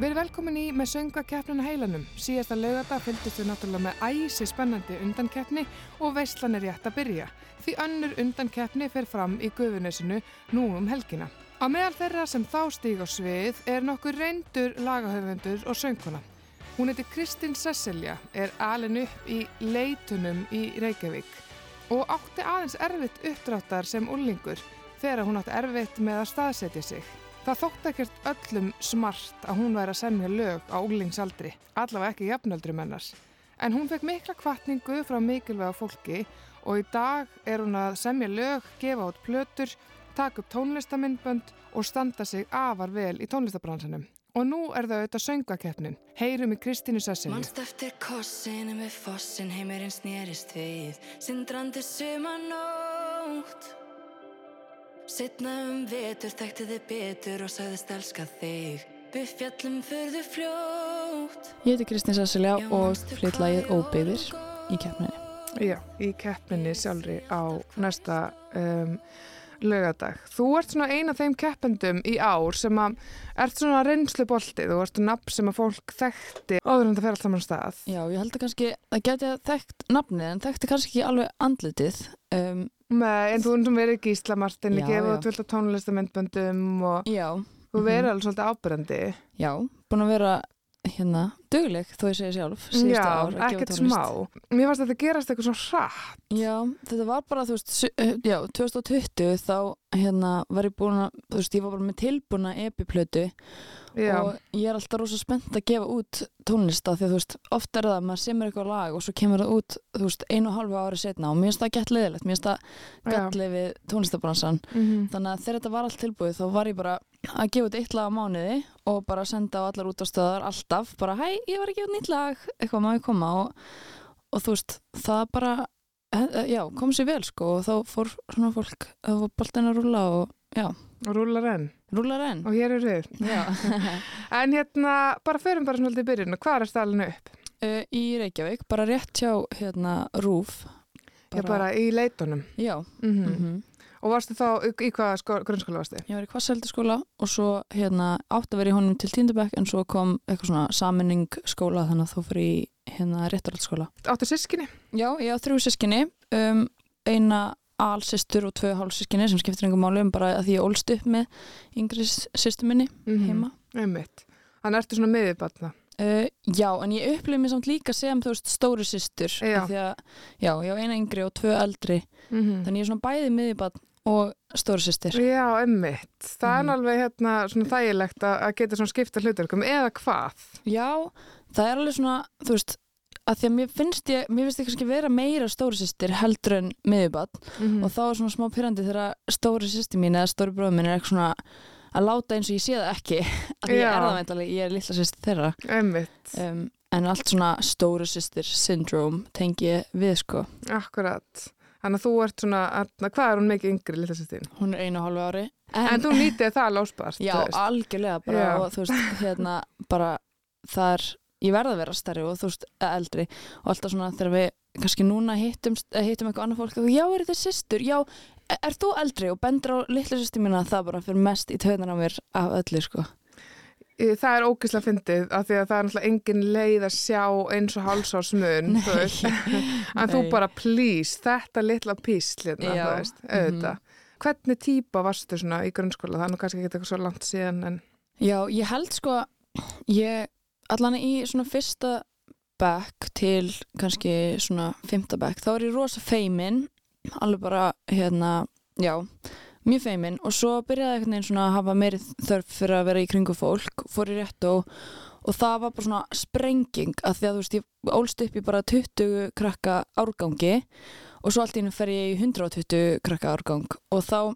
Við erum velkomin í með söngakeppnuna heilanum. Síðasta lögata fylgist við náttúrulega með æsi spennandi undankeppni og veistlan er rétt að byrja. Því önnur undankeppni fer fram í guðunesinu nú um helgina. Á meðal þeirra sem þá stíg á svið er nokkur reyndur lagahöfundur og söngkona. Hún heiti Kristín Sesselja, er alin upp í leitunum í Reykjavík og átti aðeins erfitt uppdráttar sem ullingur þegar hún átti erfitt með að staðsetja sig. Það þótt ekkert öllum smart að hún væri að semja lög á úlingsaldri, allavega ekki jafnöldri mennars. En hún fekk mikla kvartningu frá mikilvæga fólki og í dag er hún að semja lög, gefa át plötur, taka upp tónlistamindbönd og standa sig afar vel í tónlistabransanum. Og nú er það auðvitað söngakeppnin. Heyrum í Kristínu Sessilju. Manst eftir kossinu með fossin heimirinn snerist við Sindrandi sumanótt Sittna um vetur þekkti þið betur og sagðist elska þig Við fjallum förðu fljótt Ég heiti Kristín Sessilja og flytt lagið Óbyðir í keppninni. Já, í keppninni sjálfri á næsta um, lögadag. Þú ert svona eina af þeim keppendum í ár sem að ert svona reynslu boltið og ert nafn sem að fólk þekkti áður en það fer allt saman stað. Já, ég held að kannski, það geti þekkt nafnið en þekkti kannski ekki alveg andlitið. Um, Nei, en þú erum verið gísla Martin, Já, gefið já. út fullt af tónlistamindböndum og já, þú verið Mhm. alveg svolítið ábyrjandi. já, búin að vera hérna dugleg þó ég segi sjálf Já, ár að ekkert smá. Mér fannst þetta gerast eitthvað svo hratt. Já, þetta var bara, þú veist, eh, já, 2020 þá hérna var ég búin að, þú veist, ég var bara með tilbúna epiplötu Já, og ég er alltaf rosa spennt að gefa út tónlista því að þú veist, oft er það að maður semur eitthvað lag og svo kemur það út, þú veist, einu og halvu ári setna og mér finnst það gett leðilegt, mér finnst það já. gallið við tónlistabransan Mhm. þannig að þegar þetta var allt tilbúið þá var ég bara að gefa út eitt lag á mánuði og bara senda á allar út á stöðar alltaf, bara hæ, ég var að gefa út nýtt lag eitthvað má ég koma og, og þú veist, það bara eh, já, kom sér vel sko og þá fór svona fólk, það var já, Og rúlar enn. rúlar enn Og hér eru já, En hérna, bara förum bara svona til byrjun. Hvað er stælinu upp? uh, í Reykjavík, bara rétt hjá hérna Rúf Bara, bara í leitunum. já, Mm mm Og varstu þá, í í hvaða sko, grunnskóla varstu? ég var í Kvasseldaskóla og svo hérna átt að vera í honum til Tíndabæk en svo kom eitthvað svona saminning skóla þannig að þú fyrir í hérna réttarhaldsskóla Áttu sískinni? Já, ég á þrjú sískinni um, eina alsistur og tvö hálfsískinni sem skiptir engum máli um bara að því ég ólst upp með yngri sýstu minni heima Einmitt. Þannig ertu svona miðibarna. uh, Já, en ég upplifði mig samt líka sem þú veist stóri sýstur Já. já, ég á eina yngri og tvö eldri Mm -hmm. þannig ég er svona bæði miðjubann og stóri sýstir Já, einmitt. Það Mhm. er alveg hérna svona þægilegt að, geta svona skipta hluturkum eða hvað. Já, það er alveg svona, þú veist að því að mér finnst ég, mér finnst ég kannski vera meira stóri sýstir heldur en miðjubann Mm og þá er svona smá pyrrandi þegar stóri sýsti mín eða stóri bróður mín er eitthvað svona að láta eins og ég sé það ekki. Að ég er það veintalega, ég er litla sýsti þeirra. Um, en allt svona stóri sýstir syndrome tengi ég við sko. Akkurat. Þannig að þú ert svona, að, hvað er hún mikið yngri, litla sýstin? hún er einu og hálfu ári. En, þú nýtið það lósbart. já, algjörlega bara og veist, hérna bara það er, ég verð að vera stærri og þú veist, eldri og alltaf svona þegar við kannski núna hittum, hittum eitthvað annað fólk og já, er þið systur, já er, er þú eldri og bendur á litla sýsti mína það bara fyrir mest í töðunar á mér af öllu sko Það er ógislega fyndið af því að það er náttúrulega engin leið að sjá eins og hálsársmun, þú veist. En þú bara, please, þetta litla písl, Já. þú veist, auðvitað. Mhm. Hvernig típa varstu svona í grunnskóla? Það er nú kannski ekki eitthvað svo langt síðan, en Já, ég held sko ég allan í svona fyrsta back til kannski svona fymta back, þá er ég rosa feimin alveg bara hérna já, mjög feimin. Og svo byrjaði einhvern veginn svona að hafa meiri þörf fyrir að vera í kringu fólk, fór í rétt og og það var bara svona sprenging að því að þú veist, ég ólst upp í bara 20 krakka árgangi og svo allt í hennu fer ég í 120 krakka árgang. Og þá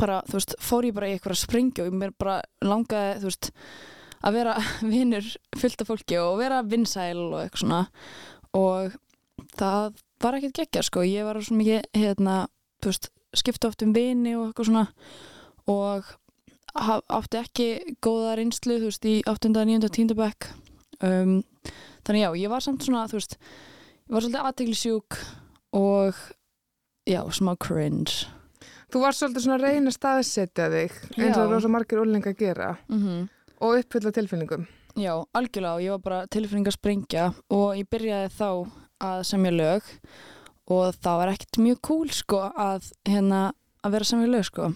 bara, þú veist, fór ég bara í eitthvað sprengju og mér bara langaði, þú veist að vera vinnur fullt af fólki og vera vinsæl og eitthvað svona og það var ekkert geggja sko, ég var svo mikið hérna, veist, skipta oft um vini og eitthvað svona og átti ekki góða reynslu, þú veist, í 8. 9. 10. bekk um, þannig já, ég var samt svona, þú veist ég var svolítið aðteglisjúk og já, smá cringe þú varst svolítið svona að reyna að staðsetja þig eins og Já. rosa margir úrlinga gera. mhm og uppfylla tilfinningum. Já, algjörlega og ég var bara tilfinning að sprengja og ég byrjaði þá að semja lög og það var ekkert mjög cool sko að hérna að vera semja lög sko.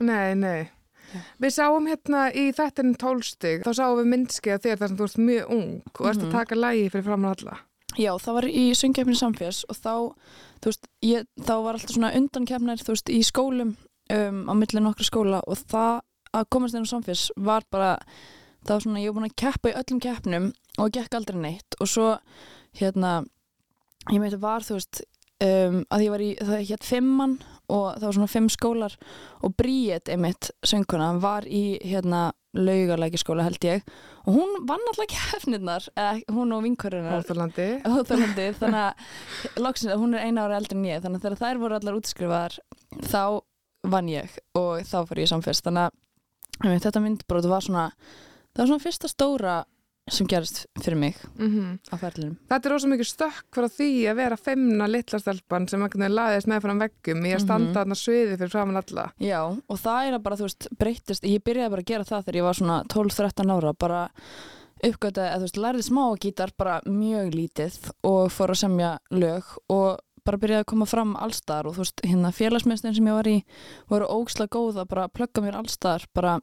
Nei, nei. Já. Við sáum hérna í þettin tólstig, þá sáum við myndski að þér þar sem þú ert mjög ung og ert Mhm. að taka lægi fyrir framann alla. Já, það var í söngjafni samfélags og þá, veist, ég, þá var alltaf svona undankefnir, veist, í skólum um, á milli nokkra skóla og það að komast inn á samfélags var bara, það var svona, ég var búin að keppa í öllum keppnum og gekk aldrei neitt. Og svo, hérna, ég meiti var, þú veist, um, að ég var í, það hétt fimmann og það var svona fimm skólar og Bríet, einmitt, sönguna, var í, hérna, laugalækiskóla held ég. Og hún vann alltaf keppnirnar, hún og. Hóttalandi, þannig að loksins að hún er eina ára eldri en ég þannig að þegar þær voru allar útskrifaðar þá vann ég og þá fór ég samfélst þannig að þetta myndbrót var svona það var svona fyrsta stóra sem gerist fyrir mig Mm á ferlinum Þetta er rosa mikið stökk frá því að vera femna litlastelpan sem einhvern veginn laðist með fram veggum í að standa Mhm. þarna sviði fyrir framann alla. Já, og það er bara, þú veist, breytist ég byrjaði bara að gera það þegar ég var svona 12-13 ára bara uppgötaði að þú veist, lærði smá gítar bara mjög lítið og fór að semja lög og bara byrjaði að koma fram allstar og þú veist, hérna félagsmyndstin sem ég var í voru ógsla góð að bara plugga mér allstar bara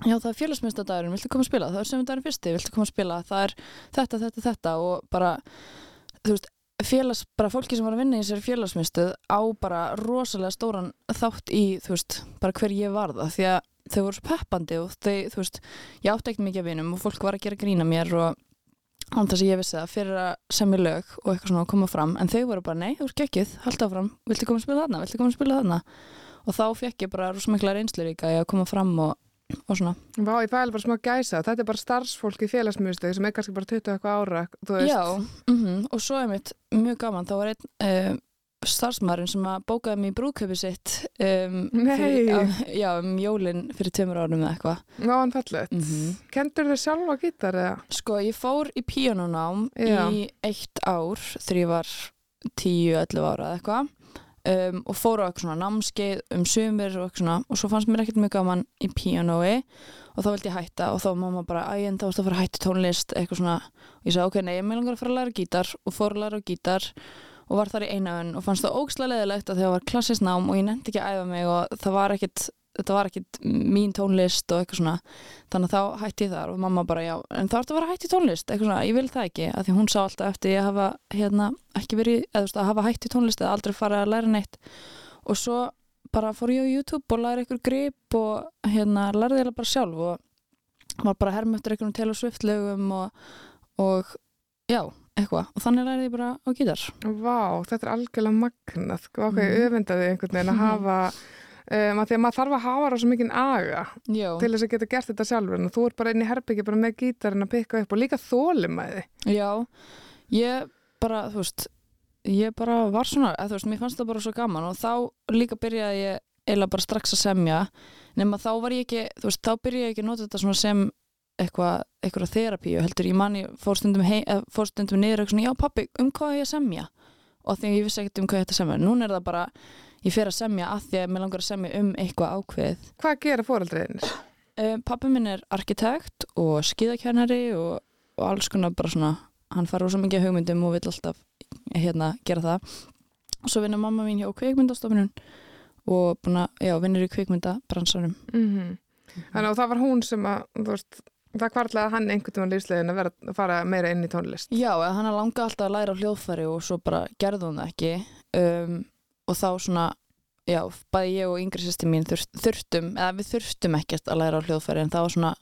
Já, það er félagsmyndsdagurinn, viltu koma að spila? Það er sömundagurinn fyrsti, viltu koma að spila? Það er þetta, þetta, þetta og bara, þú veist, félags, bara fólki sem var að vinna í þessari félagsmyndstöð á bara rosalega stóran þátt í, þú veist, bara hver ég var það því að þau voru peppandi og þau, þú veist, ég átti ekkert mikið að vinum og fólk var að gera grína mér og án þess að ég vissi það fyrir að semja lög og eitthvað svona að koma fram. En þau voru bara, nei, þú ert geggjuð, halda áfram. Viltu koma að spila þarna, viltu koma að spila þarna? Og þá fekk ég bara rosa mikla reynslu líka í að koma fram og, og svona. Vá, ég fæði bara smá gæsa. Þetta er bara starfsfólk í félagsmyndstöð sem er kannski bara 20 eitthvað ára, þú veist. Já, mm og svo er mitt mjög gaman, þá var einn uh, starfsmærin sem að bókaði mig í brúðköpi sitt um, fyrir, á, já, um jólin fyrir tveimur árum eða eitthvað Vá, hann fallið. mm Kendur þau sjálfa gítar eða? Sko, ég fór í píanónám Já. í eitt ár þegar ég var 10-11 ára eða eitthvað um, og fór á eitthvað svona námskeið um sumir og eitthvað svona og svo fannst mér ekkert mjög gaman í píanói og þá vildi ég hætta og þá mamma bara æginn þá varst að fara að hætta tónlist eitthvað svona og ég sagði ok, nei, ég með langar að fara að læra gítar og fór að læra gítar og var þar í einaun og fannst það ógslega leðilegt að þegar var klassist nám og ég nefndi ekki að æfa mig og það var ekkit þetta var ekkit mín tónlist og eitthvað svona. Þannig að þá hætti ég þar og mamma bara já, en þá ertu að vera hætti tónlist. Eitthvað svona, ég vil það ekki, af því hún sá alltaf eftir ég hafa hérna ekki verið eða þú veist, að hafa hætti tónlist eða aldrei fara að læra neitt. Og svo bara fór ég á YouTube og læra ykkur grip og hérna lærði ég bara sjálf og var bara herm eftir einhvern Taylor Swift lögum og, og já, eitthvað og þannig lærði ég bara á gítar Vá, þetta er algjörlega magnað. Hvað mm. Mhm. öfundaði einhvern veginn að hafa, um, að því að maður þarf að hafa rosa mikinn aga Já, til þess að geta gert þetta sjálfur. En þú ert bara inn í herbyggi bara með gítarinn að pikka upp og líka þólimæði. Já, ég bara, þú veist, ég bara var svona, þú veist, mér fannst það bara svo gaman og þá líka byrjaði ég eiginlega bara strax að semja, nema þá var ég ekki, þú veist, þá byrjaði ég ekki að nota þetta svona sem eitthvað, eitthvað þerapíu, heldur ég manni fór stundum, hei, eða, fór stundum niður eitthvað svona, já pappi, um hvað er ég að semja? Og því ég vissi ekkert um hvað ég ætti að semja, núna er það bara, ég fer að semja að því að mér langar að semja um eitthvað ákveðið. Hvað gera fóreldriðinir? Um, pappi minn er arkitekt og skíðakennari og, og alls konar bara svona, hann fara rosa mikið af hugmyndum og vill alltaf hérna gera það. Og svo vinnur mamma mín hjá kvikmyndastofunum og búin að, já, vinnur í kvikmyndabransanum. Mm Þannig að það var hún sem að, þú veist, það kvartlaði hann einhvern veginn lífslegin að vera að fara meira inn í tónlist. Já, hann langa alltaf að læra hljóðfæri og svo bara gerði hún það ekki. Um, og þá svona, já, bæði ég og yngri sýsti mín þurft, þurftum, eða við þurftum ekkert að læra hljóðfæri en það var svona,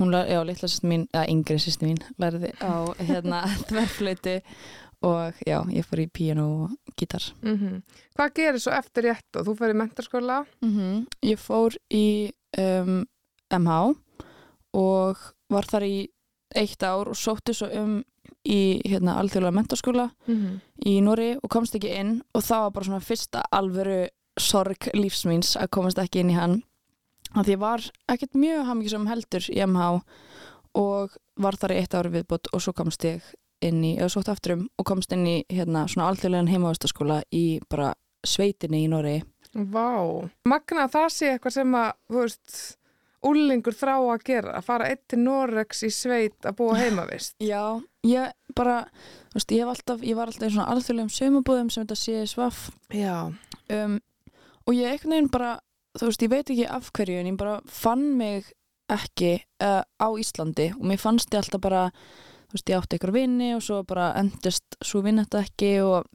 hún, já, litla sýsti mín, eða yngri sýsti mín, læriði á hérna þverflöyti og já, ég fór í píano og gítar. Mm Hvað gerir svo eftir rétt og þú fyrir mentarskóla? Mm Ég fór í um, MH og var þar í eitt ár og sótti svo um í hérna, alþjóðlega mentaskóla Mm í Nóri og komst ekki inn og það var bara svona fyrsta alvöru sorg lífsmýns að komast ekki inn í hann. Að því var ekkert mjög hafmyggisum heldur í MH og var þar í eitt ári viðbútt og svo komst ég inn í, eða sótt aftur um og komst inn í hérna svona alþjóðlegan heimavistaskóla í bara sveitinni í Nóri Vá. Magna að það sé eitthvað sem að, þú veist, úlingur þrá að gera, að fara eitt til Norex í sveit að búa heimavist? Já, ég bara, veist, ég, alltaf, ég var alltaf í svona alþjóðlegum sömubúðum sem þetta sé svaff. Já, um, og ég einhvern veginn bara, þú veist, ég veit ekki af hverju en ég bara fann mig ekki uh, á Íslandi. Og mér fannst ég alltaf bara, þú veist, ég átti ykkur vinni og svo bara endist svo vinn þetta ekki og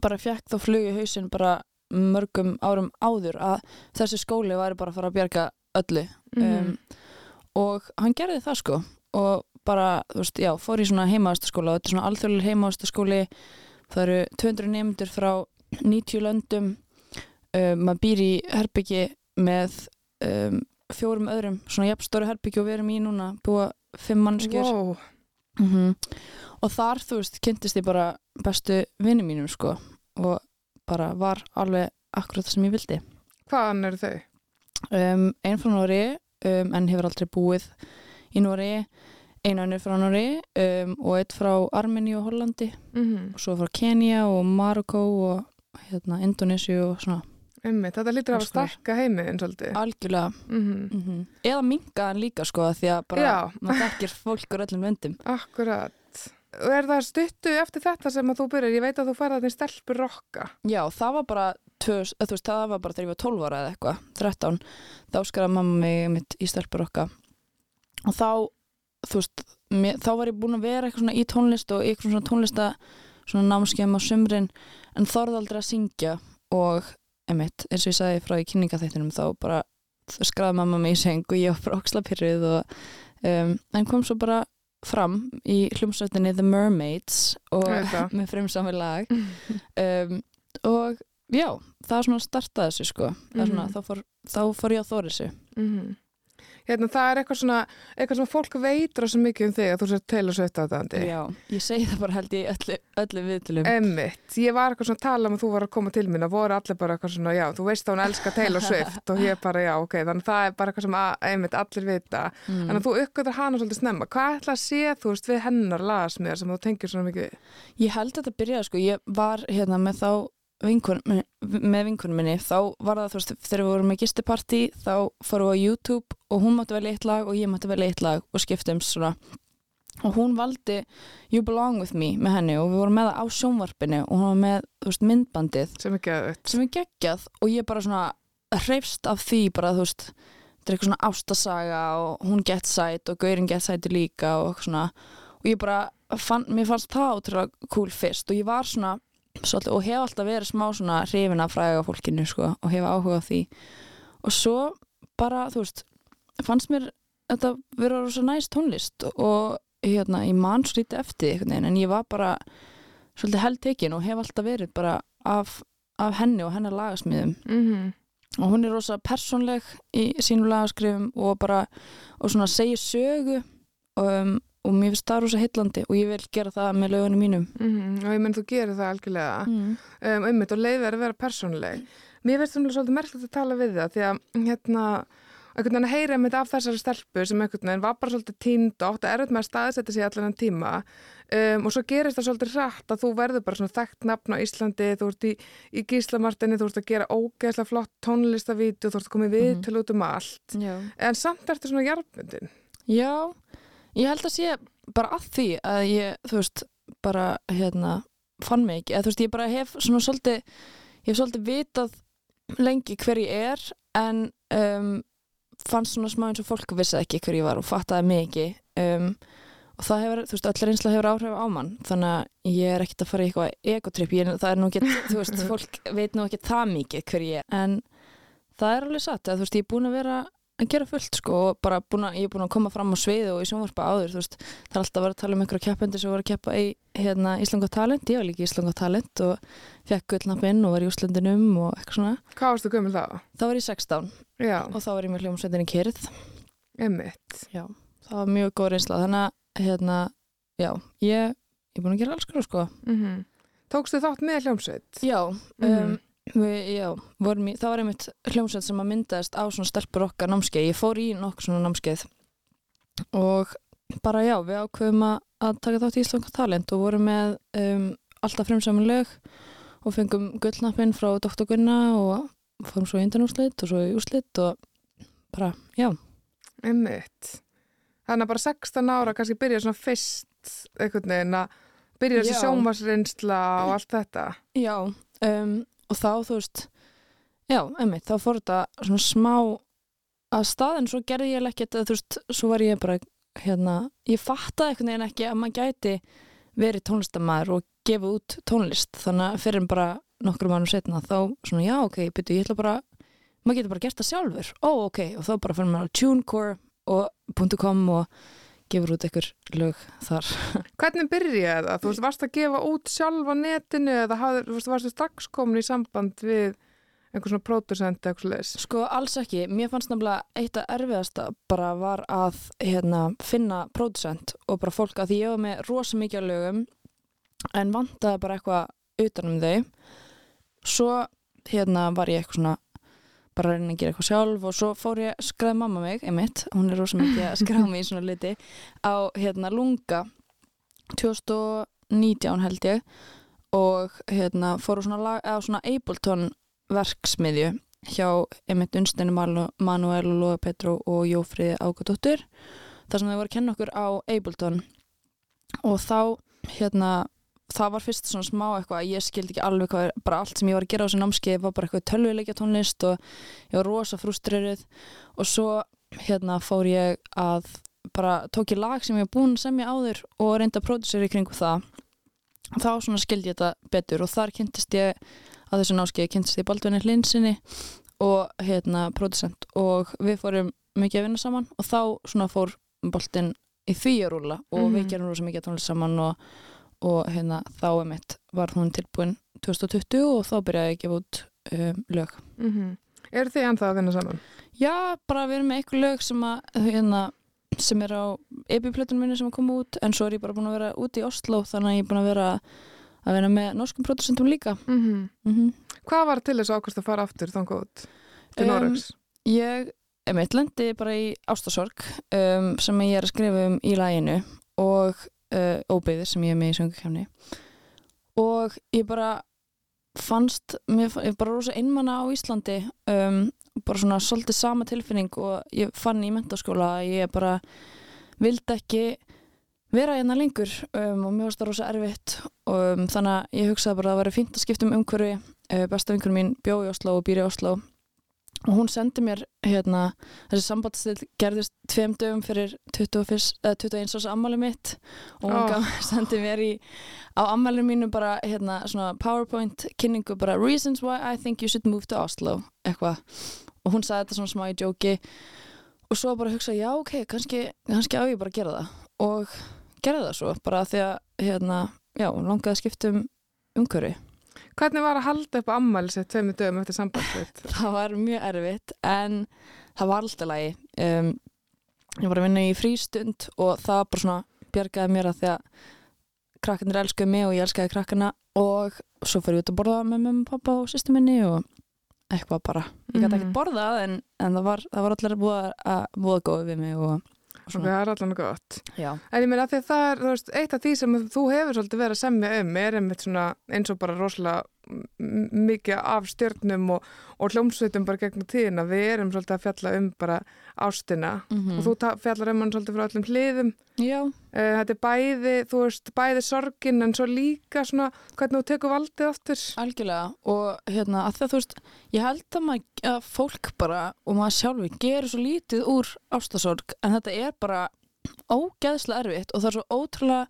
bara fekk þá flug í hausinn bara mörgum árum áður að þessi skóli væri bara að fara að bjarga öllu. Mhm. um, og hann gerði það sko. Og bara, þú veist, já, fór í svona heimaðastaskóla og þetta er svona alþjóðlega heimaðastaskóli það eru 200 nefndur frá 90 löndum. Um, maður býr í herbyggi með um, fjórum öðrum svona jafnstóri herbyggi og við erum í núna búa fimm mannskjör wow. mm og þar, þú veist, kynntist ég bara bestu vinni mínum sko. Og bara var alveg akkurat það sem ég vildi. Hvaðan eru þau? Um, einn frá Nóri um, en hefur aldrei búið í Nóri einu önnur frá Nóri um, og einn frá Armeni og Hollandi. Mm og svo frá Kenya og Marokko og hérna, Indonésiu og svona. Einmitt, þetta lítur að stækka heimiðin svolítið. algjörlega. Mm mm eða mingaðan líka sko því að bara Já. maður þekkir fólk úr öllum vendum Akkurat. Og er það stuttu eftir þetta sem að þú byrjar? Ég veit að þú þetta í stelpur rokka. Já, það var bara, þú veist, það var bara þegar ég var 12 ára eða eitthvað, 13 þá skaraði mamma mig mitt í stelpur okkar og þá veist, mér, þá var ég búin að vera eitthvað svona í tónlist og eitthvað svona tónlista svona námskeim á sumrin en þorði aldrei að syngja og emitt, eins og ég sagði frá í kynningaþættinum þá bara skaraði mamma mig í seng og ég var bara oxlapyrruð og um, en kom svo bara fram í hljómsveitinni The Mermaids og með fremsami lag. Um, og já, það er svona startaði þessu sko. Það er svona, Mhm. þá, fór, þá fór ég að þóra þessu Mm Hérna, það er eitthvað svona, eitthvað sem fólk veitur svo mikið um þig að þú sér og sveitt aðdandi. já, ég segi það bara held ég öllu, öllu viðtölum Emmitt, ég var eitthvað svona að tala um að þú var að koma til mín og voru allir bara eitthvað svona, já, þú veist að hún elskar Taylor Swift og ég bara, já, ok, þannig að það er bara eitthvað sem að, einmitt, allir vita. mm. Að þú uppgötur hana svolítið snemma. Hvað ætla að sé, þú veist, við hennar lagasmiðar sem þú tengir svona mikið vinkun, með vinkunum minni þá var það þú veist, þegar við vorum með gistipartí þá fórum við á YouTube og hún mátti velja eitt lag og ég mátti velja eitt lag og skiptum svona og hún valdi You Belong With Me með henni og við vorum með það á sjónvarpinu og hún var með, þú veist, myndbandið Sem ekki að aukt. sem er geggjað og ég bara svona hreifst af því bara þú veist þetta er eitthvað svona ástasaga og hún gett sætt og Gaurin gett sætti líka og svona og ég bara fann, mér fannst það ótrúlega cool fyrst og ég var svona svolítið, og hef alltaf verið smá svona hrifin af fræga fólkinu sko og hef áhuga á því. Og svo bara þú veist fannst mér þetta vera rosa næst tónlist og hérna ég man svo lítið eftir einhvern veginn en ég var bara svolítið heldtekin og hef alltaf verið bara af, af henni og hennar lagasmiðum Mm og hún er rosa persónleg í sínum lagaskrifum og bara og svona segir sögu um, og mér finnst það rosa heillandi og ég vil gera það með lögunum mínum Og ég menn þú gerir það algjörlega. mm. um, einmitt og leiðið er að vera persónuleg mér finnst það svolítið merkilegt að tala við það því að hérna einhvern veginn að heyra einmitt af þessari stelpu sem einhvern veginn var bara svolítið tínd og átti erfitt með að staðsetja sig allan enn tíma um, og svo gerist það svolítið rætt að þú verður bara svona þekkt nafn á Íslandi þú ert í, í Gíslamartinni, þú ert að gera ógeðslega flott tónlistavítu, þú ert að koma í Mhm. til út um allt Já. en samt ertu svona jarfbundin Já, ég held að sé bara að því að ég, þú veist, bara hérna, fann mig ekki, eða þú veist, ég bara hef svona svolítið, ég hef svolítið vitað lengi hver ég er en um, fannst svona smá eins og fólk vissi ekki hver ég var og fattaði mig ekki. Um, og það hefur, þú veist, öll reynsla hefur áhrif á mann þannig að ég er ekkert að fara í eitthvað egotripp, ég, það er nú ekki, þú veist, fólk veit nú ekki það mikið hver ég er. En það er alveg satt, að þú veist, ég er búin að vera að gera fullt sko og bara að, ég er búin að koma fram á sviði og í sjónvarpa áður, þú veist, það er alltaf að vera að tala um einhverja keppendur sem voru að keppa í hérna, Ísland og talent, ég var líka í Ísland og talent og fekk gullnappinn og var í úslendinum og eitthvað svona, hvað varstu gömul þá? þá var ég 16 Já, og þá var ég með hljómsveitinni Kyrð já, það var mjög góð reynsla. Þannig að, hérna, já ég, ég er búin að gera alls sko. Mm Tókstu þátt með hljómsveit? já, Mhm. um, við, já í, það var einmitt hljómsveit sem að myndaðist á svona stelpur okkar námskeið ég fór í nokkuð svona námskeið og bara já, við ákveðum að, að taka þátt í Íslandska talent og vorum með um, alltaf fremsamun lög og fengum gullnappinn frá Dr. Gunna og fórum svo í undanúrslit og svo í úrslit og bara, já, einmitt. Þannig að bara 16 ára kannski byrja svona fyrst einhvern veginn að byrja þessi sjómasreynsla og allt þetta. Já, um, og þá þú veist já, einmitt, þá fór þetta svona smá að staðin svo gerði ég ekkert að þú veist, svo var ég bara hérna, ég fattaði einhvern veginn ekki að maður gæti verið tónlistamæður og gefa út tónlist. Þannig að fyrir en bara nokkur mannum setna þá svona já ok, byrju, ég ætla bara maður getur bara gert það sjálfur, ó ok og þá bara fyrir maður á TuneCore og .com og gefur út einhver lög þar Hvernig byrjaði það? Þú veist, varst að gefa út sjálf á netinu eða hafðir, þú veist, varstu strax komin í samband við einhver svona pródusent eða eitthvað leis? Sko alls ekki, mér fannst nefnilega eitt af erfiðasta bara var að hérna, finna pródusent og bara fólk að því ég var með rosa mikið lögum en vantaði bara eitthvað utanum þau svo hérna var ég eitthvað svona bara að reyna að gera eitthvað sjálf og svo fór ég, skræði mamma mig, einmitt hún er rosa mikið að skræða mig í svona liti á hérna lunga 2019 held ég og hérna fór á svona, svona Ableton verksmiðju hjá einmitt Unsteinu Manuel og Lóa Petru og Jófriði Ágadóttur þar sem þau voru að kenna okkur á Ableton. Og þá hérna það var fyrst svona smá eitthvað að ég skildi ekki alveg hvað, bara allt sem ég var að gera á þessu námskeið var bara eitthvað tölvuleikja tónlist og ég var rosa frustrerið og svo hérna fór ég að bara tók ég lag sem ég var búin að semja áður og reynda að pródusera í kringu það. Þá svona skildi ég þetta betur og þar kynntist ég að þessu námskeið kynntist ég Baldvinni Hlinsinni og hérna pródusent og við fórum mikið að vinna saman og þá svona fór boltinn í því að rúla og Mhm. við gerum rosa mikið tónlist saman og, og hérna þá emitt var hún tilbúin 2020 og þá byrjaði ég að gefa út um, lög. Mm Eru þið ennþá að vinna saman? Já, bara við erum með eitthvað lög sem að hérna, sem er á epiplötunum minni sem að koma út en svo er ég bara búin að vera út í Oslo þannig að ég er búin að vera að vera með norskum produsentum líka. Mm Mm Hvað var til þess að ákvæmst að fara aftur þangað út til Um, Noregs? Ég, emitt, lendi bara í ástasorg um, sem ég er að skrifa um í læginu og uh, óbyggðir sem ég er með í söngukefni og ég bara fannst, mér fa- ég bara rosa einmanna á Íslandi um, bara svona svolítið sama tilfinning og ég fann í mentaskóla að ég bara vildi ekki vera hérna lengur um, og mér varst það rosa erfitt. Og um, þannig að ég hugsaði bara að það væri fínt að skipta um umhverfi. Uh, besta vinkur mín bjó í Oslo og býr í Oslo og hún sendi mér hérna, þessi sambandstill gerðist tveim dögum fyrir 21, eða 21 árs ammali mitt. Og hún oh. sendi mér í á ammali mínu bara hérna svona powerpoint kynningu bara reasons why I think you should move to Oslo eitthvað. Og hún sagði þetta svona smá í djóki og svo bara hugsa já ok, kannski, kannski á ég bara að gera það. Og gerði það svo bara því að hérna, já, hún langaði að skipta um umhverfi Hvernig var að halda upp á ammæli sér tveimur dögum eftir sambandsveit? það var mjög erfitt en það var alltaf lagi um, ég var að vinna í frístund og það bara svona bjargaði mér að því að krakkarnir elskuði mig og ég elskaði krakkana og svo fyrir ég út að borða með mömmu, pappa og sýstu minni og eitthvað bara ég gæti Mhm. ekkert borðað en, en það var, það var allir að búa, góði við mig og, og Það svona er allan gott. já, En ég meina að það er, þú veist, eitt af því sem þú hefur svolítið verið að semja um er einmitt svona eins og bara rosalega mikið af stjörnum og, og hljómsveitum bara gegnum tíðina. Við erum svolítið að fjalla um bara ástina mm og þú fjallar um hann svolítið frá öllum hliðum. Uh, þetta er bæði, þú veist, bæði sorgin en svo líka svona hvernig þú tekur valdið aftur. algjörlega og hérna að það þú veist ég held að, maður, að fólk bara og maður sjálfi gerur svo lítið úr ástasorg en þetta er bara ógeðslega erfitt og það er svo ótrúlega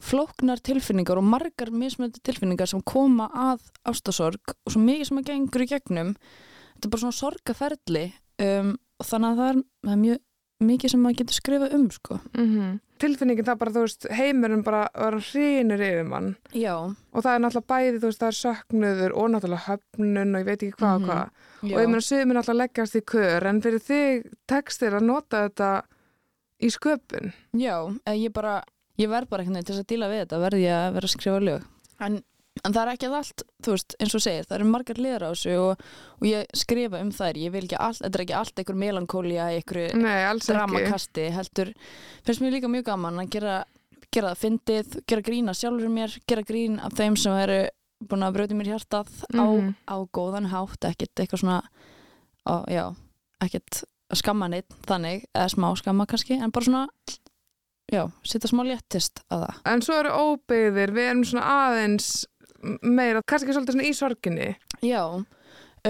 flóknar tilfinningar og margar mismöndi tilfinningar sem koma að ástasorg og svo mikið sem að gengur í gegnum þetta er bara svona sorgaferli um, og þannig að það er, það er mjög mikið sem maður getur skrifað um sko. Mm Tilfinningin það bara, þú veist, heimurinn bara var hrýnir yfir mann Já, og það er náttúrulega bæði, þú veist, það er söknuður og náttúrulega höfnun og ég veit ekki hvað og Mhm. hvað. Og ég meina, sögum er náttúrulega leggjast í kör en fyrir þig tekst þér að nota þetta í sköpun. Já, ég bara, ég verð bara veginn til þess að díla við þetta, verð ég að vera að skrifa lög. En, en það er ekki allt, þú veist, eins og segir, það eru margar liðar á þessu og, og ég skrifa um þær, ég vil ekki allt, þetta er ekki allt einhver melankólia, einhver dramakasti, heldur, finnst mér líka mjög gaman að gera, gera það fyndið, gera grín að sjálfur mér, gera grín af þeim sem eru búin að brjóti mér hjartað á, Mhm. á góðan hátt, ekkert eitthvað svona, á, já, ekkert skamma neitt þannig, eða smá skamma kannski en bara svona, já, setja smá léttist að það. En svo eru óbyggðir, við erum svona aðeins meira, kannski svolítið svona í sorginni. Já,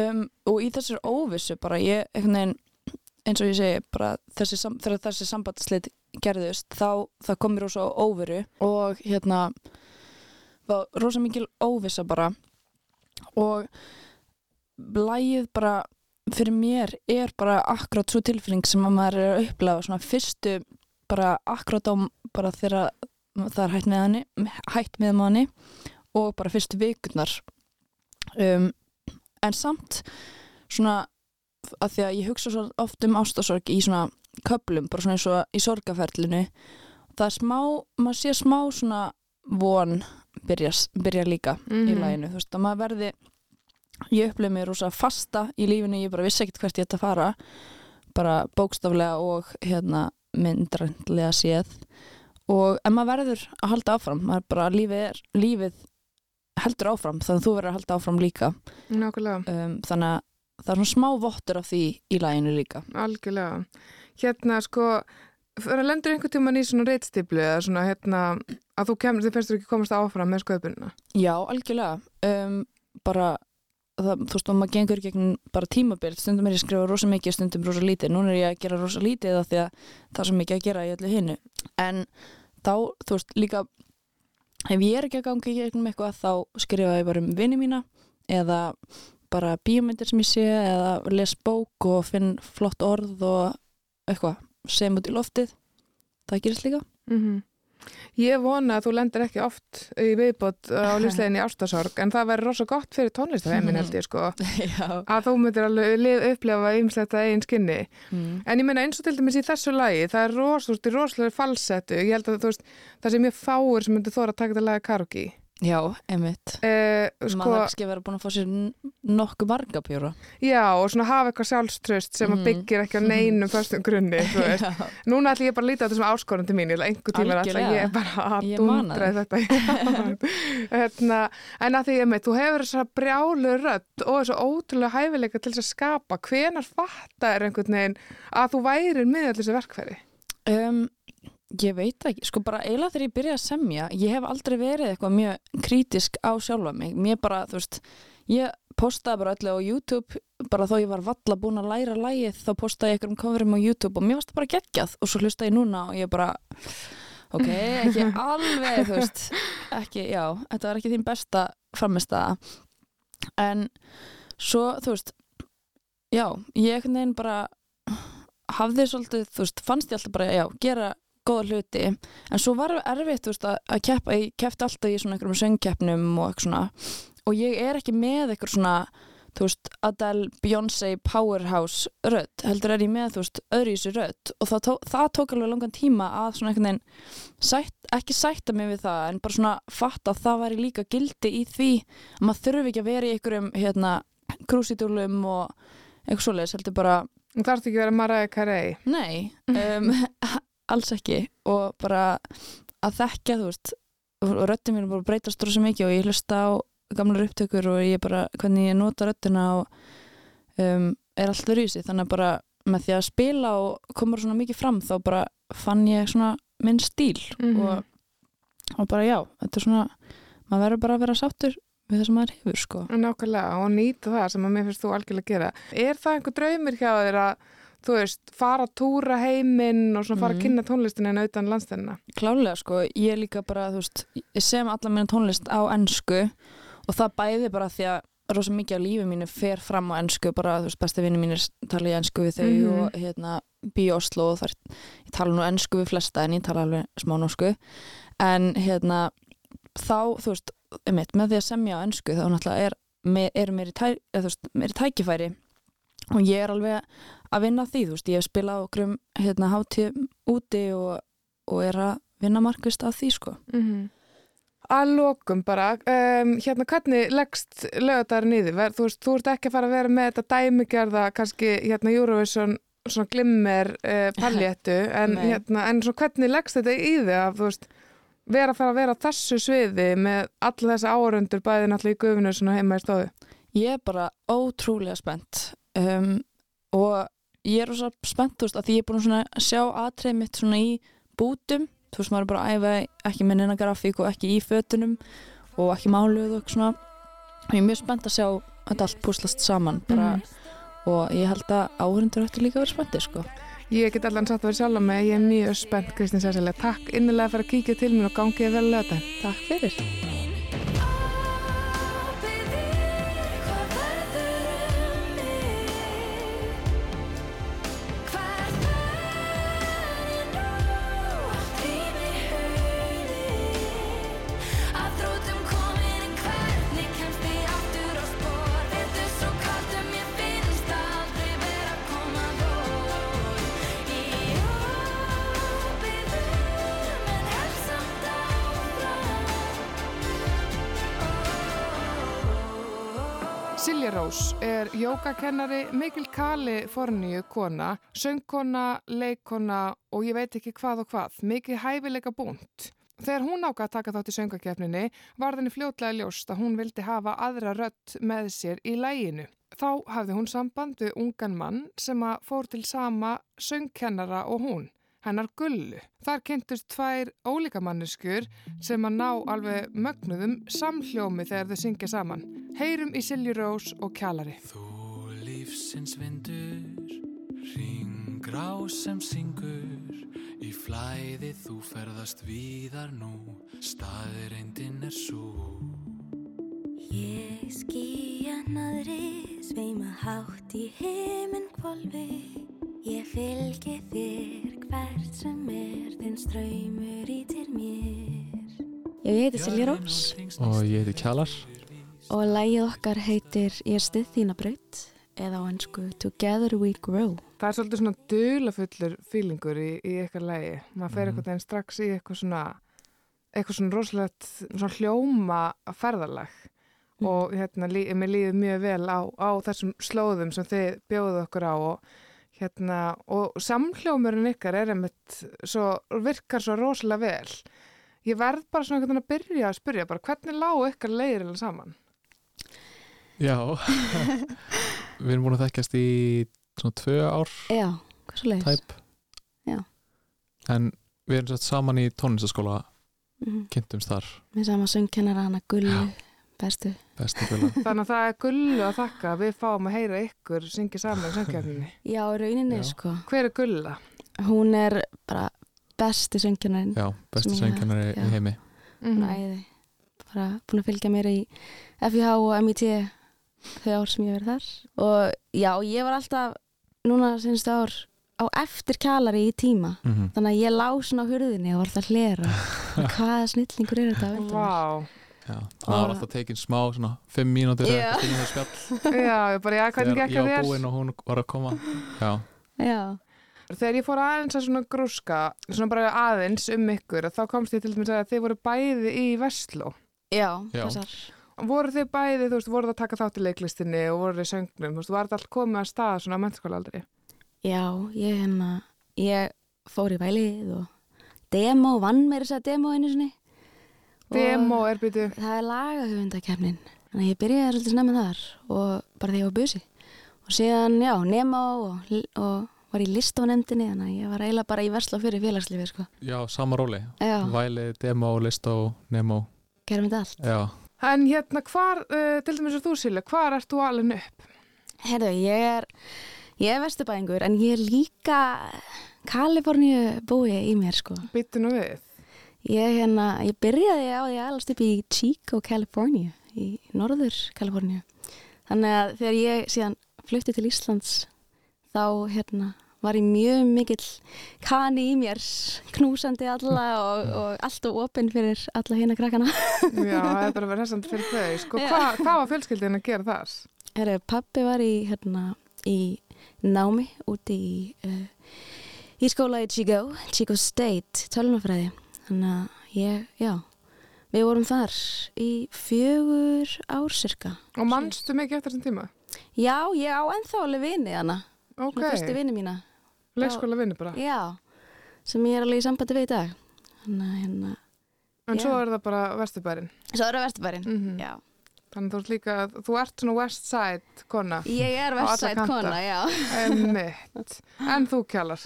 um, og í þessar óvissu bara ég, einhvern veginn, eins og ég segi, bara þessi, þegar þessi sambandsleit gerðust, þá það kom mér rosa á óveru og hérna var rosa mikil óvissa bara og lægið bara fyrir mér er bara akkurat svo tilfinning sem að maður er að upplega svona fyrstu bara akkurat á bara þegar það er hætt með hann hætt með manni og bara fyrstu vikurnar um, en samt svona að því að ég hugsa svo oft um ástasorg í svona köplum, bara svona eins og í sorgaferlinu það er smá, maður sé smá svona von byrja, byrja líka í Mhm. læginu, þú veist að maður verði ég upplifði mig rosa fasta í lífinu, ég bara vissi ekkert hvert ég ætti að fara. Bara bókstaflega og hérna myndræntlega séð. Og en maður verður að halda áfram maður bara, lífið er, lífið heldur áfram, þannig að þú verður að halda áfram líka. Nákvæmlega, um, þannig að það er svona smá vottur af því í læginu líka. Algjörlega. Hérna sko, fyrir að lendur einhvern tímann í svona reitstiplu eða svona hérna að þú kemur, þið finnst þú ekki komast áfram með sköpunina. Já, algjörlega. Um, bara það, þú veist, og maður gengur gegn bara tímabil stundum er ég að skrifa rosa mikið, stundum rosa lítið. Núna er ég að gera rosa lítið af því að það er svo mikið að gera í öllu hinnu en þá, þú veist, líka ef ég er ekki að ganga í gegnum eitthvað þá skrifa ég bara um vini mína eða bara bíómyndir sem ég sé eða les bók og finn flott orð og eitthvað sem út í loftið. Það gerist líka. Mm Ég vona að þú lendir ekki oft í viðbót á lífsleginni ástasorg en það verður rosa gott fyrir tónlistarheimin held ég sko. Að þú myndir alveg ymslegt að eigin skinni. Mm. en ég meina eins og til dæmis í þessu lagi það er rosalega falsettu. Ég held að veist, það sé mjög fáir sem myndir þóra að taka þetta lagi karaoke Já, einmitt eh, sko, maður ekki að vera búin að fá sér nokkuð marga bjóra já og svona hafa eitthvað sjálfströst sem að byggir ekki á neinum föstum grunni, Núna ætlum ég bara að líta á þetta sem áskorun til mín, ég ætla einhver tíma ætla Algjörlega. ég bara að dundra þetta. hérna, en að því meit, þú hefur þessa brjálu rödd og þessu ótrúlega hæfileika til þess að skapa. Hvenar fatta er einhvern veginn að þú værir með allir þessi verkfæri? um, Ég veit ekki, sko bara eiginlega þegar ég byrjaði að semja ég hef aldrei verið eitthvað mjög krítisk á sjálfa mig, mér bara, þú veist ég postaði bara öllu á YouTube bara þó ég var valla búin að læra lægið þá postaði ég einhverjum coverum á YouTube og mér varst það bara geggjað og svo hlusta ég núna og ég bara ok, ekki alveg þú veist, ekki, já þetta var ekki þín besta framistæða en svo, þú veist já, ég einhvern veginn bara hafði svolítið, þú veist, fannst ég alltaf bara, já, gera góða hluti, en svo var erfitt, veist, að, að keppa, ég keppti alltaf í svona einhverjum söngkeppnum og eitthvað svona. Og ég er ekki með eitthvað svona þú veist, Adele, Beyoncé, Powerhouse rödd, heldur er ég með, þú veist, öðru í þessu rödd. Og það, tó, það tók alveg langan tíma að svona einhvern veginn sætt, ekki sætta mig við það, en bara svona fatta að það væri líka gildi í því að maður þurfi ekki að vera í einhverjum hérna, krúsitúlum og eitthvað svoleiðis, heldur bara Þú þarf ekki að vera Mariah Carey. Nei, um, alls ekki og bara að þekka þú veist og röddin mér er bara breytast rosa mikið og ég hlusta á gamlar upptökur og ég bara hvernig ég nota röddina og um, er alltaf rýsi þannig að bara með því að spila og komur svona mikið fram þá bara fann ég svona minn stíl Mhm. og, og bara já, þetta er svona maður verður bara að vera sáttur við það sem maður hefur sko Nákvæmlega, og nýta það sem að mér finnst þú algjörlega að gera. Er það einhver draumir hjá þér að, þú veist, fara að túra heiminn og svona fara að Mhm. kynna tónlistina en auðan landstænina? Klálega sko, ég er líka bara, veist, sem alla mína tónlist á ennsku og það bæði bara því að rosa mikið af lífi mínu fer fram á ennsku, bara þú veist, besti vinni mínir tala ég ennsku við þau Mhm. og hérna bí Oslo og þar, ég tala nú ennsku við flesta en ég tala alveg smá norsku en hérna þá, þú veist, einmitt, með því að semja á ennsku þá náttúrulega er, me- er mér, í tæ, eða, veist, mér í tækifæri og ég er alveg að vinna því, þú veist, ég hef spilað á okkur hérna hátíð úti og, og er að vinna markvist að því sko. Mm Að lokum bara, um, hérna hvernig leggst lögadar? Ver, þú, veist, þú ert ekki að fara að vera með þetta dæmigerða, kannski hérna Eurovision svona glimmer uh, paljettu en, hérna, en svo hvernig leggst þetta í þig að þú veist vera að fara að vera á þessu sviði með alla þessa áhörundur bæði náttúrulega í guðinu svona heima í stóðu? Ég er bara ótrúlega spennt um, og ég er rosa spennt, þú veist, að því ég er búin að sjá aðtreið mitt svona í bútum þú veist, maður er bara að æfa ekki með neina grafík og ekki í fötunum og ekki máluð og svona og ég er mjög spennt að sjá þetta allt púslast saman bara, og ég held að áhundur ætti líka að vera spenntið sko. Ég get allan satt að vera sjálf með, ég er mjög spennt Kristín Sessilega. Takk innilega fyrir að kíkja til mér og gangið vel lögða. Takk fyrir Silja Rós er jógakennari, mikil kali fornýju kona, söngkona, leikona og ég veit ekki hvað og hvað, mikið hæfileika búnt. Þegar hún ákvað að taka þátt í söngakefninni var þenni fljótlega ljóst að hún vildi hafa aðra rött með sér í læginu. Þá hafði hún samband við ungan mann sem að fór til sama söngkennara og hún, hennar Gullu. Þar kynntust tvær ólíka manneskur sem að ná alveg mögnuðum samhljómi þegar þau syngja saman. Heyrum í Silju Rós og Kjalari. Þú lífsins vindur, ringrá sem syngur, í flæði þú ferðast víðar nú, staðreindin er svo. Ég skýja naðri, sveima hátt í heiminn kvolfi. Ég fylgi þér hvert sem er, þinn ströymur í til mér. Já, ég heiti Silja Rós og ég heiti Kjalar og lægið okkar heitir Ég stið þína braut eða á ennsku Together We Grow. Það er svolítið svona dulafullur fílingur í, í eitthvað lægi. Maður fer Mhm. eitthvað en strax í eitthvað svona, eitthvað svona rosalegt svona hljóma ferðalag og hérna, lí, mér líður mjög vel á, á þessum slóðum sem þið bjóðu okkur á og hérna, og samhljómurinn ykkar er einmitt svo, virkar svo rosalega vel. Ég verð bara svona einhvern veginn að byrja að spyrja bara hvernig lágu ykkar leiðir saman? Já Við erum búin að þekkjast í svona tvö ár Já, hvað svo leiðis? tæp Já. En við erum sett saman í tónlistaskóla Mm kynntumst þar Með sama söngkennara hana Gullu, bestu. Þannig að það er gullu að þakka að við fáum að heyra ykkur syngja saman í söngkefninni. Já, í rauninni, Já. sko. Hver er gulla? Hún er bara besti söngkennarinn. Já, söngkennari já. í heimi Hún Mhm. er æði. Bara búin að fylgja mér í FIH og MIT þau ár sem ég verið þar. Og já, ég var alltaf núna senstu ár á eftir kjalari í tíma. mm -hmm. Þannig að ég lá svona á hurðinni og var alltaf að hlera. Hvaða snillingur er þetta að velta mér? Vá. Já, það var alltaf tekin smá svona fimm mínútur Já. eftir tíma spjall Já, ég bara, já, hvernig þegar gekk ég að var þér? búinn og hún var að koma Já, Já. Þegar ég fór aðeins að svona grúska, svona bara aðeins um ykkur, þá komst ég til dæmis að þið voru bæði í Vestló. Já, þessar. Voru þið bæði, þú veist, voru það að taka þátt í leiklistinni og voru þið söngnum, þú veist, var þetta allt komið að stað svona á mennskóla aldrei? Já, ég hérna, ég fór í vælið og demo, vann mér þess að demo einu sinni. Demo er byrju, Það er lagahöfundakefnin. Þannig að ég byrjaði svolítið snemma þar og bara þegar ég var busi. Og síðan, já, nemo og, og var í listafanemdini, þannig að ég var eiginlega bara í versla fyrir félagslífi, sko. já sama róli Já, Væli, demo, listó, nemo gerum þetta allt. Já, En hérna, hvar, uh, til dæmis að þú Silja, hvar ert þú alveg upp? Herðu, ég er, ég er vesturbæðingur, en ég er líka Kaliforníu búi í mér, sko. Býttu nú við. Ég, hérna, ég byrjaði á því að alast upp í Chico, California, í norður Kaliforníu. Þannig að þegar ég síðan flutti til Íslands, þá hérna, var ég mjög mikill kani í mér, knúsandi alla og, og allt og opinn fyrir alla hérna krakkana. Já, það er bara að vera þessand fyrir þau. Sko, hva, hvað var fjölskyldin að gera þar? Herru, pappi var í, hérna, í námi úti í, uh, í skóla í Chico, Chico State, tölunafræði. Þannig að ég, já, við vorum þar í fjögur ár cirka. Og mannstu mikið eftir þessum tíma? Já, ég á ennþá alveg vini Ok, okay. fyrstu vini mína. leikskóla vinnu bara. Já, sem ég er alveg í sambandi við í dag. Þannig að hérna, En Já. svo er það bara vesturbærin. svo er það vesturbærin. Mm Já, Þannig þú ert líka, þú ert svona west side kona. Ég er vestsætt kanta. kona, já. Emmitt. En þú kjallar.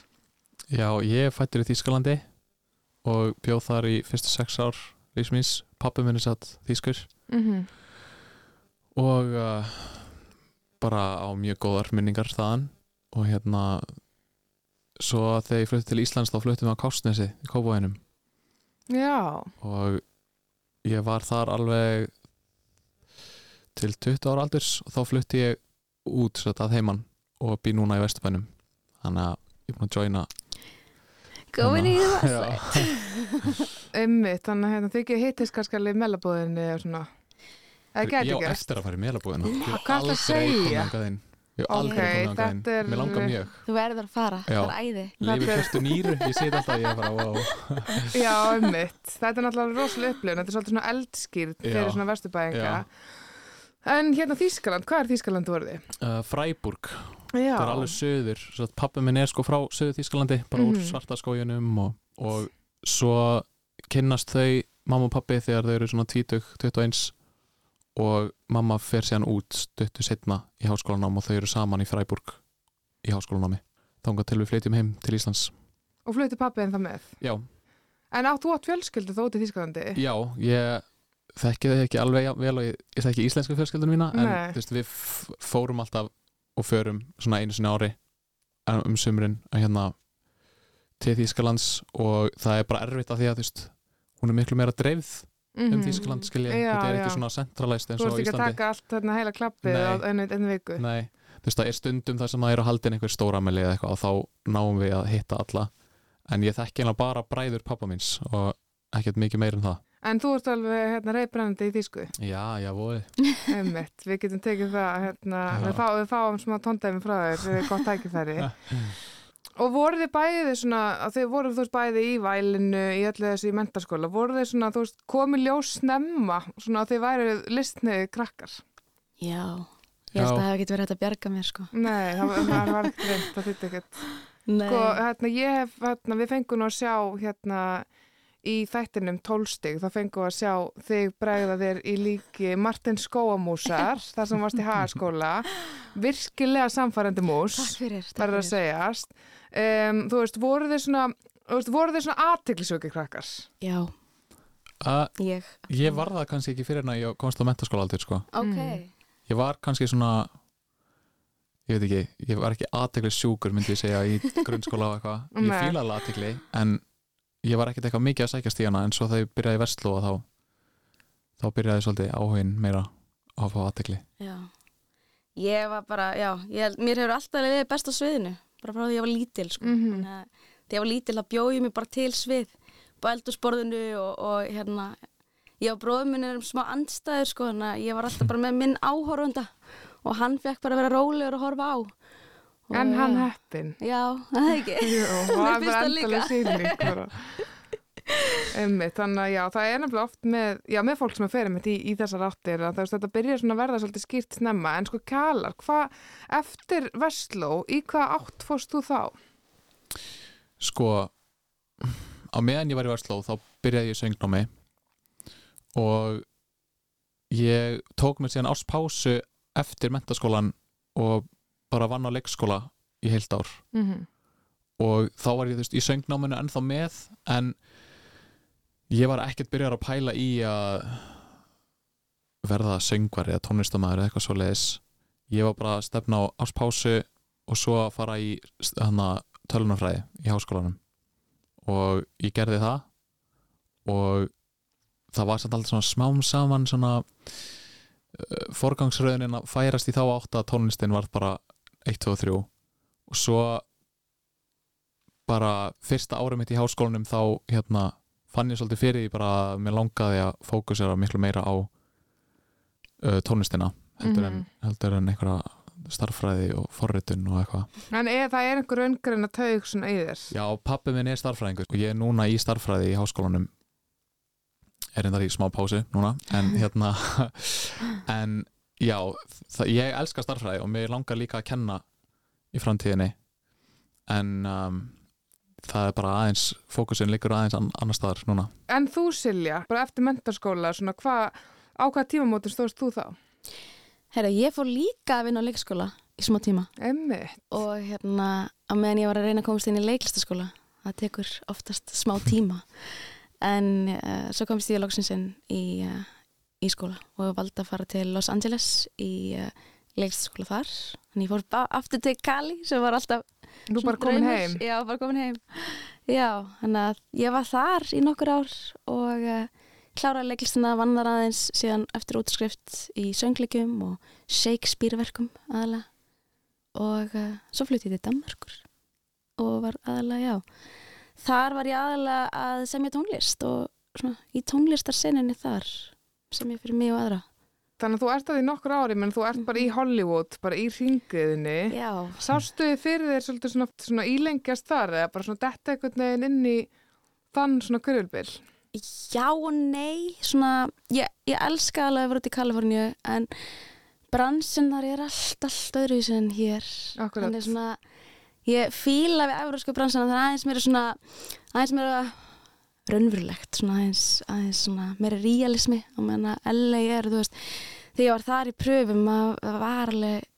Já, ég er fættur í Þýskalandi og bjóð þar í fyrstu sex ár lífsmýns, pappi minni satt þýskur. Mm og uh, bara á mjög góðar minningar þaðan. Og hérna svo þegar ég flutti til Íslands þá fluttum við á Kársnesi í Kópavænum Já, og ég var þar alveg til 20 ára aldurs og þá flutti ég út svo að heiman og bý núna í Vesturbænum. Þannig að ég er búin að joina Going í það. Já. emmitt. Þannig að hérna, þið ekki hittist kannski alveg í mellabúðinni og svona. Það Ég gæti á gerst. eftir að fara í hef Hvað ertu að aldrei segja? Ég hef aldrei komið þetta er- Mér langar mjög Þú verður að fara, Já. það er æði. Lífi er- fyrstu nýru, ég segi alltaf ég er bara wow Já, emmitt. Þetta er náttúrulega rosalega upplifun. Þetta er svolítið svona eldskýrt fyrir Já. svona vesturbæðinga. Já. En hérna Þýskaland, hvað er Þýskaland voruð þið? uh, Freiburg, Já. það er alveg söður pappi minn er sko frá söður Þýskalandi bara úr Mhm. svarta skójunum og, og svo kynnast þau mamma og pappi þegar þau eru svona 20, 21 og mamma fer síðan út stuttu setna í háskólanám og þau eru saman í Freiburg í háskólanámi þangað til við flytjum heim til Íslands Og flutti pappi en það með. Já, En átt þú átt fjölskyldu þó út í Þýskalandi? Já, ég þekki þau ekki alveg vel og ég, ég þekki íslensku fjölskyldunum mína en Nei. þú veist, við fórum alltaf og förum svona einu sinni ári um um sumrin að hérna til Þýskalands og það er bara erfitt af því að þú veist, hún er miklu meira dreifð um Mhm. Þýskaland skilja, Já, þetta er ekki já. svona centralized eins Þú og ert á ekki að Íslandi taka allt þarna heila klappið á einu, einu viku. Nei, þú veist, það er stundum þar sem það er að haldin einhver stóramæli eða eitthvað og þá náum við að hitta alla en ég þekki eiginlega bara bræður pappa míns og ekkert mikið meir en það En þú ert alveg hérna, reybrennandi í Þýsku. Já, já, voði Einmitt, við getum tekið það hérna, við, fá, við fáum smá tóndæmi frá þér við erum gott tækifæri og voru þið bæði svona að þið voru þú veist bæði í vælinu í öllu þessu í mentaskóla, voru þið svona þú veist komið ljós snemma svona að þið væri listniði krakkar Já. Ég held að það hef ekki verið hægt að bjarga mér, sko. Nei, það, var- það var ekkert reynd, það þýtti ekkert Nei. sko, hérna, ég hef, hérna, við fengum nú að sjá hérna í þættinum tólstig, þá fengum við að sjá þig bregða þér í líki Martin Skóamúsar, þar sem varst í hagaskóla virkilega samfærandi mús Takk fyrir, takk verður að fyrir. segjast um, þú veist, voru þið svona voru þið svona aðtiklisöki krakkar Já, uh, ég. Ég var það kannski ekki fyrir en að ég komst á mentaskóla aldur sko. Ok. Mm. Ég var kannski svona ég veit ekki, ég var ekki aðtegli sjúkur myndi ég segja í grunnskóla og eitthvað ég fíla alveg aðtegli en ég var ekkert eitthvað mikið að sækjast í hana en svo þegar ég byrjaði í Vestló þá þá byrjaði svolítið áhugin meira á að fá aðtegli Já. Ég var bara, já, ég, mér hefur alltaf leiðið best á sviðinu, bara frá því ég var lítil, sko. Mhm. Þannig að Þegar ég var lítil þá bjóð ég mig bara til svið på eldursporðinu og, og hérna, ég og bróðum minn erum smá andstæður, sko, þannig að ég var alltaf bara með minn áhorfunda og hann fekk bara að vera rólegur að horfa á. En hann já. heppin Já, það er ekki. Jú, það líka. endalega sýning bara. Einmitt, þannig að já, það er nefnilega oft með, já, með fólk sem er fyrir mitt í, í þessar áttir að veist, þetta byrjar svona að verða svolítið skýrt snemma en sko Kalar, hvað eftir Vestló, í hvað átt fórst þú þá? Sko á meðan ég var í Vestló þá byrjaði ég í söngnámi og ég tók mér síðan áspásu eftir mentaskólan og bara vann á leikskóla í heilt ár. Mm -hmm. og þá var ég þú veist, í söngnáminu ennþá með en ég var ekkert byrjar að pæla í að verða söngvar eða tónlistamæður eða eitthvað svo leiðis ég var bara að stefna á áspásu og svo að fara í tölunafræði í háskólanum. Og ég gerði það og það var samt alltaf svona smám saman svona uh, forgangsröðunin að færast í þá átt að tónlistin var bara 1, 2 og 3 og svo bara fyrsta árum mitt í háskólanum þá hérna fann ég svolítið fyrir því bara að mér langaði að fókusera miklu meira á uh, tónlistina heldur, en, heldur en einhverja starffræði og forritun og eitthvað. En er, það er einhver öngrein að taug svona þér? Já, pappi minn er starffræðingur og ég er núna í starffræði í háskólanum. Er endar í smá pásu núna en hérna en já, það, ég elska starffræði og mér langar líka að kenna í framtíðinni en um, það er bara aðeins fókusin liggur aðeins an, annar staðar núna En þú Silja, bara eftir mentarskóla, svona hvað, Á hvað tímamótum stóðst þú þá? Herra, ég fór líka að vinna á leikskóla í smá tíma Emmi. og hérna á meðan ég var að reyna að komast inn í leiklistaskóla það tekur oftast smá tíma en uh, svo komst ég loksins inn í, uh, í skóla og valdi að fara til Los Angeles í uh, leiklistaskóla þar. Þannig ég fór aftur til Cali sem var alltaf Nú bara komin heim. Já, bara komin heim. Já, þannig að ég var þar í nokkur ár og uh, kláraði leiklistina vann þar aðeins síðan eftir útskrift í söngleikum og Shakespeare-verkum aðalega og uh, svo flutti ég til Danmarkur og var aðalega, já þar var ég aðalega að semja tónlist og svona í tónlistarseninni þar sem ég fyrir mig og aðra Þannig að þú ert að því nokkur ári, menn þú ert bara í Hollywood, bara í ringiðinni. Já, Sástu þið fyrir þér svolítið svona, svona ílengjast þar eða bara svona detta einhvern veginn inn í þann svona kurvilbil? já og nei svona, ég, ég elska alveg að vera út í Kaliforníu en bransin þar er allt, allt öðruvísi en hér Akkurat. Þannig svona, ég fíla við eurósku bransina það er aðeins meira svona aðeins meira raunverulegt svona aðeins, aðeins svona meira realismi. Og menna LA er, þú veist þegar ég var þar í pröfum að það var alveg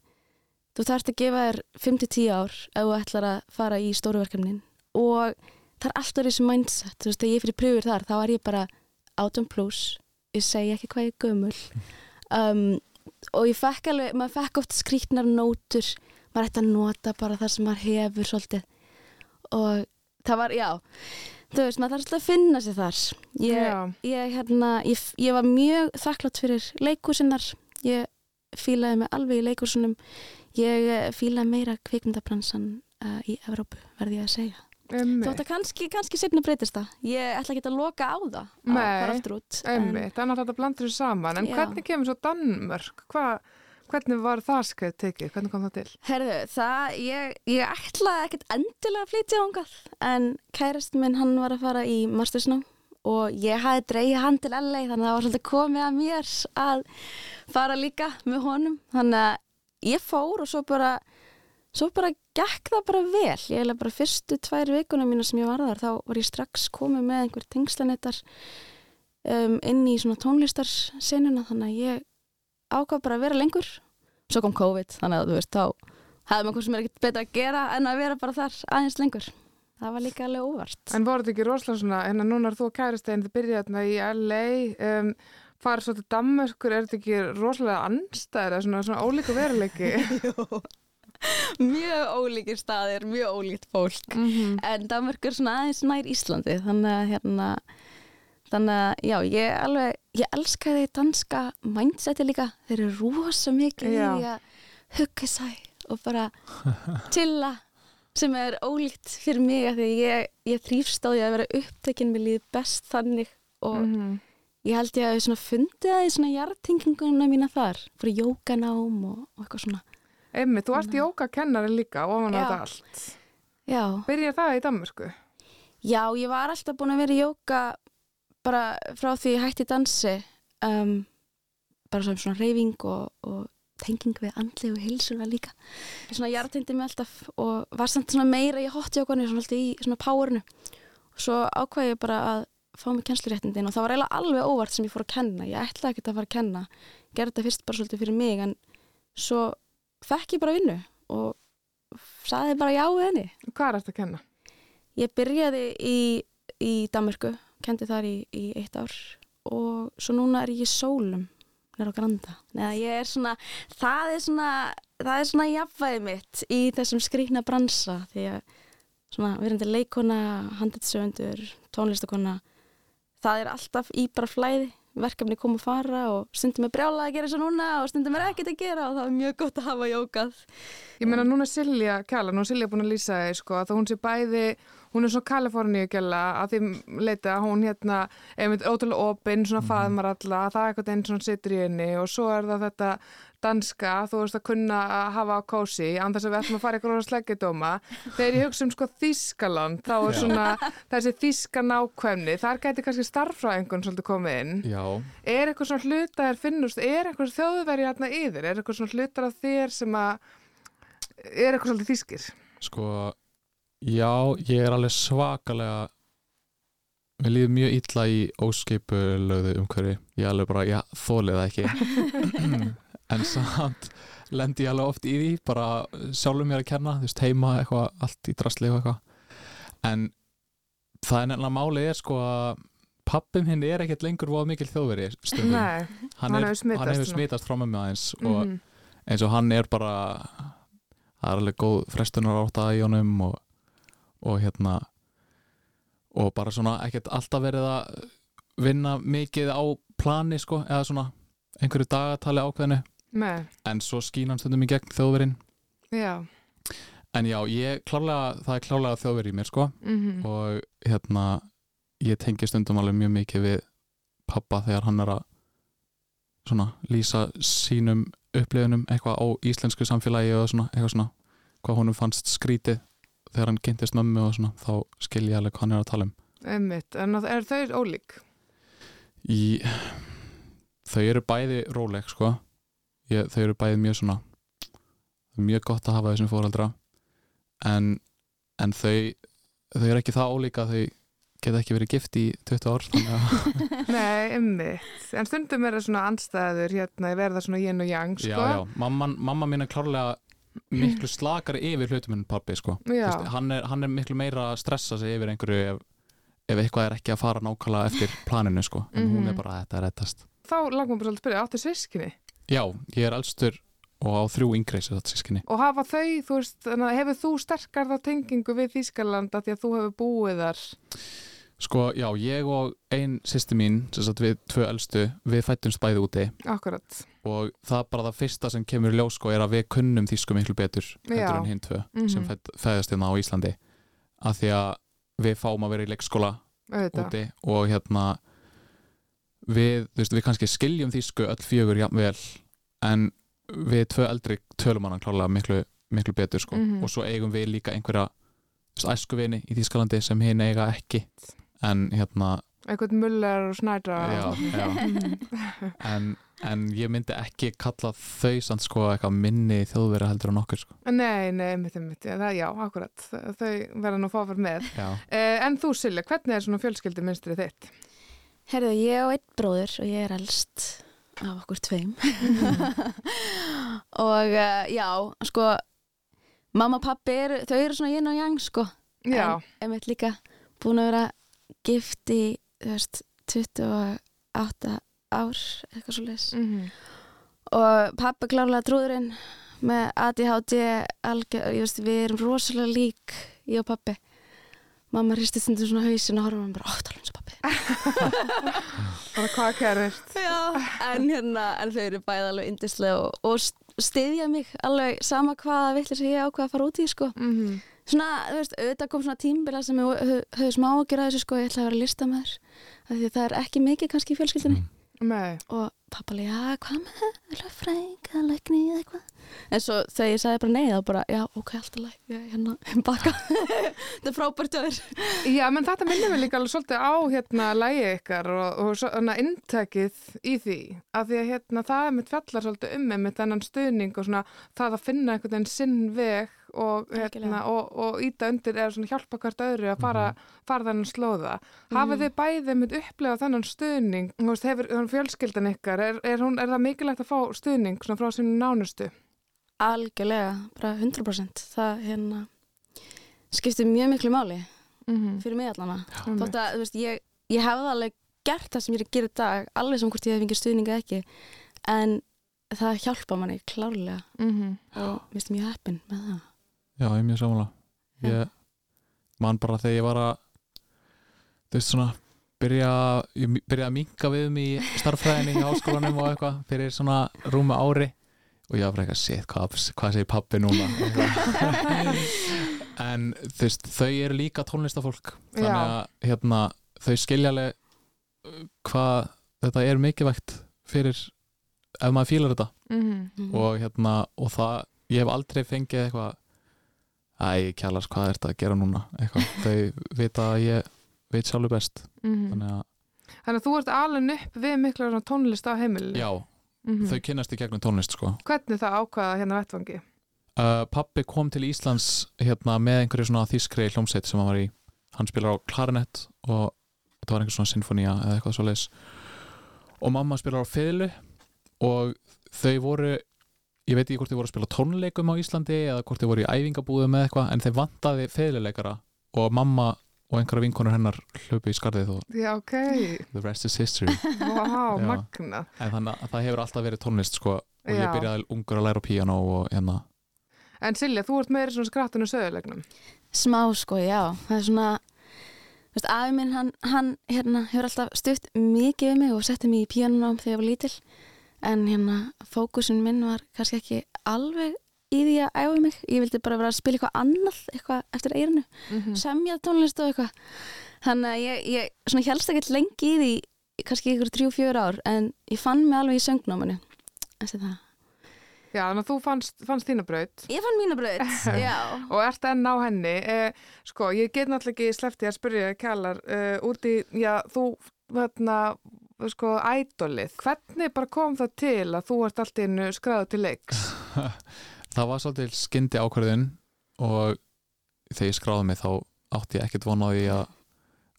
þú þarft að gefa þér 5-10 ár ef þú ætlar að fara í stóruverkefnin og það er alltaf þessi mindset þú veist, þegar ég fyrir pröfur þar, þá er ég bara 18 plus, ég segi ekki hvað ég er gömul. Um, og ég fekk alveg, maður fekk oft skrítnar nótur, maður ætti að nota bara það sem maður hefur svolítið. Og það var, já þú veist, maður þarf alltaf að finna sig þar ég, ég, hérna, ég, ég var mjög þakklátt fyrir leikúsinnar ég fílaði mig alveg í leikúsunum ég eh, fílaði meira kvikmyndabransan uh, í Evrópu, verði ég að segja. Þótt að kannski, kannski seinna breytist það. Ég ætla ekki að loka á það. að Nei, út. en- þannig að þetta blandur þessu saman. En Já. hvernig kemur svo Danmörk? Hva, hvernig var það skeið tekið? Hvernig kom það til? Herðu, það, ég, ég ætlaði ekkert endilega að flytja ángað. En kærist minn, hann var að fara í mastersnám og ég hafi dreigið hann til LA þannig að það var svolítið komið að mér að fara líka með honum. Þannig að ég fór og svo bara, svo bara gekk það bara vel. Ég hefði bara fyrstu tvær vikuna mína sem ég var þar, þá var ég strax komið með einhver tengslanettar um, inn í svona tónlistarsenuna þannig að ég ákvað bara að vera lengur. Svo kom COVID, þannig að þú veist, þá hefði maður hvað sem er ekkert betra að gera en að vera bara þar aðeins lengur. Það var líka alveg óvart. En voru þetta ekki rosalega svona, en að núna er þú að kærast einn, þið byrjaði þarna í LA, um, farið svo til Danmörkur, er þetta ekki rosalega anstæður eða svona, svona ólíku veruleiki? mjög ólíkir staðir, mjög ólíkt fólk. mm -hmm. En Danmörk er svona aðeins nær Íslandi, þannig að hérna, þannig að já, ég alveg, ég elskaði danska mindseti líka. Þeir eru rosa mikið í Já. því að hugga sæ og bara chilla sem er ólíkt fyrir mig að því ég, ég þrýfst á því að vera upptekinn með líð best þannig og Mhm. ég held ég að ég svona fundið það í svona jartinginguna mína þar fyrir jókanám og, og eitthvað svona Emmi, þú ert jókakennari líka ofan á þetta allt. já, Byrjar það í Danmörku? já, ég var alltaf búin að vera í jóka bara frá því hætti dansi um, bara sem svona reyfing og, og tenging við andlegu hilsuna líka. Svona jartengdi mig alltaf og var samt svona meira í hotjókanu svona alltaf í svona powerinu. Og svo ákvað ég bara að fá mig kennsluréttindin og það var eiginlega alveg óvart sem ég fór að kenna. Ég ætlaði ekki að fara að kenna gerði þetta fyrst bara svolítið fyrir mig en svo fekk ég bara vinnu og saði bara já við henni. Hvað er þetta að kenna? ég byrjaði í, í Danmörku kendi þar í, í eitt ár. Og svo núna er ég í sólum nýra á Granda. Neða, ég er svona, það er svona það er svona jafnvæði mitt í þessum skrýkna bransa. Því að svona verandi leikona handitsöfundur, tónlistakona það er alltaf í bara flæði verkefni koma og fara og stundum er brjálað að gera þessu núna og stundum er ekkert að gera og það er mjög gott að hafa jókað Ég meina núna er Silja Kjala, nú er Silja búin að lýsa þig sko, að hún sé bæði, hún er svona Kaliforníu gæla að því leita að hún hérna, einmitt ótrúlega opinn, svona faðmar alla, það er eitthvað einn svona situr í henni og svo er það þetta danska, þú veist að kunna að hafa á kósi, andars að við ætlum að fara ykkur á sleggjadóma. Þegar ég hugsa um sko Þískaland, þá er svona þessi þíska nákvæmni, þar gæti kannski starffræðingun svolítið komið inn. Já, Er eitthvað svona hlutar finnust, er eitthvað þjóðveri hérna yfir, er eitthvað svona hlutar af þér sem að er eitthvað svolítið þýskir? sko Já, ég er alveg svakalega mér líður mjög illa í óskipulögðu umhverfi ég alveg bara, ég þólið það ekki en samt lendi ég alveg oft í því bara sjálfum mér að kenna, þú veist, heima eitthvað, allt í drasli eitthvað. En það er nefnilega málið er sko að pappin hinn er ekkert lengur voða mikil þjóðveri stundum, Nei, hann, er, smitast hann hefur smitast frá með mig aðeins og mhm, eins og hann er bara það er alveg góð frestunar átta í honum og, og hérna og bara svona ekkert alltaf verið að vinna mikið á plani sko, eða svona einhverju dagatali ákveðinu nei, en svo skín hann stundum í gegn þjóðverin já. En já, ég klárlega, það er klárlega þjóðveri í mér sko. Mhm, og hérna ég tengi stundum alveg mjög mikið við pappa þegar hann er að svona lýsa sínum upplifunum eitthvað á íslensku samfélagi og svona, eitthvað svona hvað honum fannst skrítið þegar hann kynntist mömmu og svona, þá skil ég alveg hvað hann er að tala um. Einmitt, en er þau ólík? í, þau eru bæði róleg sko ég, þau eru bæði mjög svona mjög gott að hafa þessum fóraldra en, en þau þau eru ekki það ólíka að þau geta ekki verið gift í 20 ár þannig að, Nei, einmitt, en stundum er það svona anstæður hérna, verða svona yin og yang, sko. já, já, mamma, mamma mín er klárlega miklu slakari yfir hlutum en pappi sko. Veist, hann, er, hann er miklu meira að stressa sig yfir einhverju ef, ef eitthvað er ekki að fara nákvæmlega eftir planinu sko, en hún Mhm. er bara þetta er rettast Þá langum bara svolítið að spyrja, áttu sískinni? Já, ég er elstur og á þrjú sískinni Og hafa þau, þú veist, að hefur þú sterkar þá tengingu við Þýskalanda því að þú hefur búið þar? Sko, já, ég og ein sýsti mín, sem sagt við tvö elstu, við fættumst bæði úti Akkurat. og það er bara það fyrsta sem kemur ljós sko er að við kunnum þýsku miklu betur heldur Já. en hinn tvö Mhm. sem fætt, fæðast hérna á Íslandi af því að við fáum að vera í leikskóla Auðvitað. úti og hérna við, þú veist, við kannski skiljum þýsku öll fjögur jafnvel en við tvö eldri tölum hana klálega miklu, miklu betur sko Mhm. og svo eigum við líka einhverja æskuvini í Þýskalandi sem hinn eiga ekki en hérna Eitthvað mullar og snædra. já, já. En, en ég myndi ekki kalla þau samt sko eitthvað minni þjóðveri heldur en okkur sko Nei, nei, einmitt, einmitt, já, það, já, akkurat. Þau verða nú fáfært með. Eh, en þú, Silja, hvernig er svona fjölskyldi minnstrið þitt? Herðu, ég á einn bróður og ég er elst af okkur tveim. og uh, já, sko, mamma og pappi, er, þau eru svona yin og yang, sko. Já, En einmitt líka búin að vera gift í, þú veist, 28 ár, eitthvað svo leis. mhm, Og pappi klárlega trúðurinn með ADHD, algjör, ég veist, við erum rosalega lík, ég og pappi. Mamma hristi stundum svona hausin og horfum hann bara, ó, tala eins og pappi. bara hvað kærist? Já, en hérna, en þau eru bæði alveg yndislega og, og stiðja mig alveg sama hvaða villir sem ég ákveða að fara út í, sko. Mm Svona, þú veist, auðvitað kom svona tímbila sem ég höf, höfðu smá að gera þessu, sko, ég ætla að vera listamæður. Af Því það er ekki mikið kannski í fjölskyldinni. Nei, Og pappa alveg, já, hvað með lögfræðing eða lækni eða eitthvað. En svo þegar ég sagði bara nei, þá bara, já, ok, alltaf læk, ég er hérna, baka. Þetta er frábært öður. Já, menn þetta minnir mig líka alveg svolítið á hérna lægi ykkar og, og svona inntakið í því af því að hérna það er mitt fjallar svolítið um með þennan stuðning og svona það að finna einhvern veginn sinn veg og, hérna, og, og íta undir eða svona hjálpa hvert öðru að fara, fara þennan slóða. Hafið þið bæðið mitt upplegað þennan stuðning, þú veist, hefur fjölskyldan ykkar, er, er, hún, er það mikilvægt að fá stuðning svona frá sinni nánustu? Algjörlega, bara 100%. Það, hérna, skiptir mjög miklu máli Mm fyrir mig allana. -hmm. Þótt að, þú veist, ég, ég hefði alveg gert það sem ég er að gera í dag, alveg sem hvort ég hef fengið stuðninga ekki, en það hjálpa manni klárlega Mhm. og mér finnst mjög heppin með það. Já, ég er mjög samanlega ég man bara þegar ég var að þú veist svona byrja, ég byrja að minka við mig í starffræðinni í háskólanum og eitthvað fyrir svona rúmi ári. Og ég var bara eitthvað, shit, hvað, hvað segir pappi núna? En þú veist, þau eru líka tónlistafólk þannig að hérna, þau skiljaleg hvað þetta er mikilvægt fyrir ef maður fílar þetta. Mm. og hérna og það, ég hef aldrei fengið eitthvað æ, kjallast, hvað er þetta að gera núna eitthvað, þau vita að ég veit sjálfur best Mhm. þannig að, Þannig að þú ert alveg upp við mikla tónlist á heimilinu. já, Mhm. þau kynnast í gegnum tónlist sko Hvernig það ákvaða hérna vettvangi? uh, pappi kom til Íslands hérna með einhverju svona þýskri hljómsveit sem hann var í hann spilar á klarinett og það var einhver svona sinfonía eða eitthvað svo og mamma spilar á fiðlu og þau voru ég veit ekki hvort þau voru að spila tónleikum á Íslandi eða hvort þau voru í æfingabúðu með eitthvað en þeir vantaði fiðluleikara og mamma og einhverja vinkonur hennar hlöpu í skarðið og Já, ok, the rest is history magna en þannig að það hefur alltaf verið tónlist sko og ég Já. byrjaði ungur að læra á píano og hérna En Silja, þú ert meiri svona skrattinu söðulegnum Smá sko, já. Það er svona, afi minn, hann, hann hérna, hefur alltaf stutt mikið við mig og setti mig í píanunám þegar ég var lítil. En hérna, fókusin minn var kannski ekki alveg í því að æfa mig. Ég vildi bara vera að spila eitthvað annað, eitthvað eftir eirinu. Mhm. Semja tónlist og eitthvað. Þannig að ég, ég svona helst ekkert lengi í því, kannski ykkur þrjú, fjör ár, en ég fann mig alveg í söngnámanu. Já, þannig að þú fannst, fannst þína braut Ég fann mína braut, já. og ert enn á henni eh, sko, ég get náttúrulega ekki sleppti að spyrja Kjallar eh, út í, já, þú hérna, sko, ædolið. Hvernig bara kom það til að þú ert allt í einu skráðu til leiks? Það var svolítið skyndi ákvörðun og þegar ég skráði mig þá átti ég ekkert vonaði að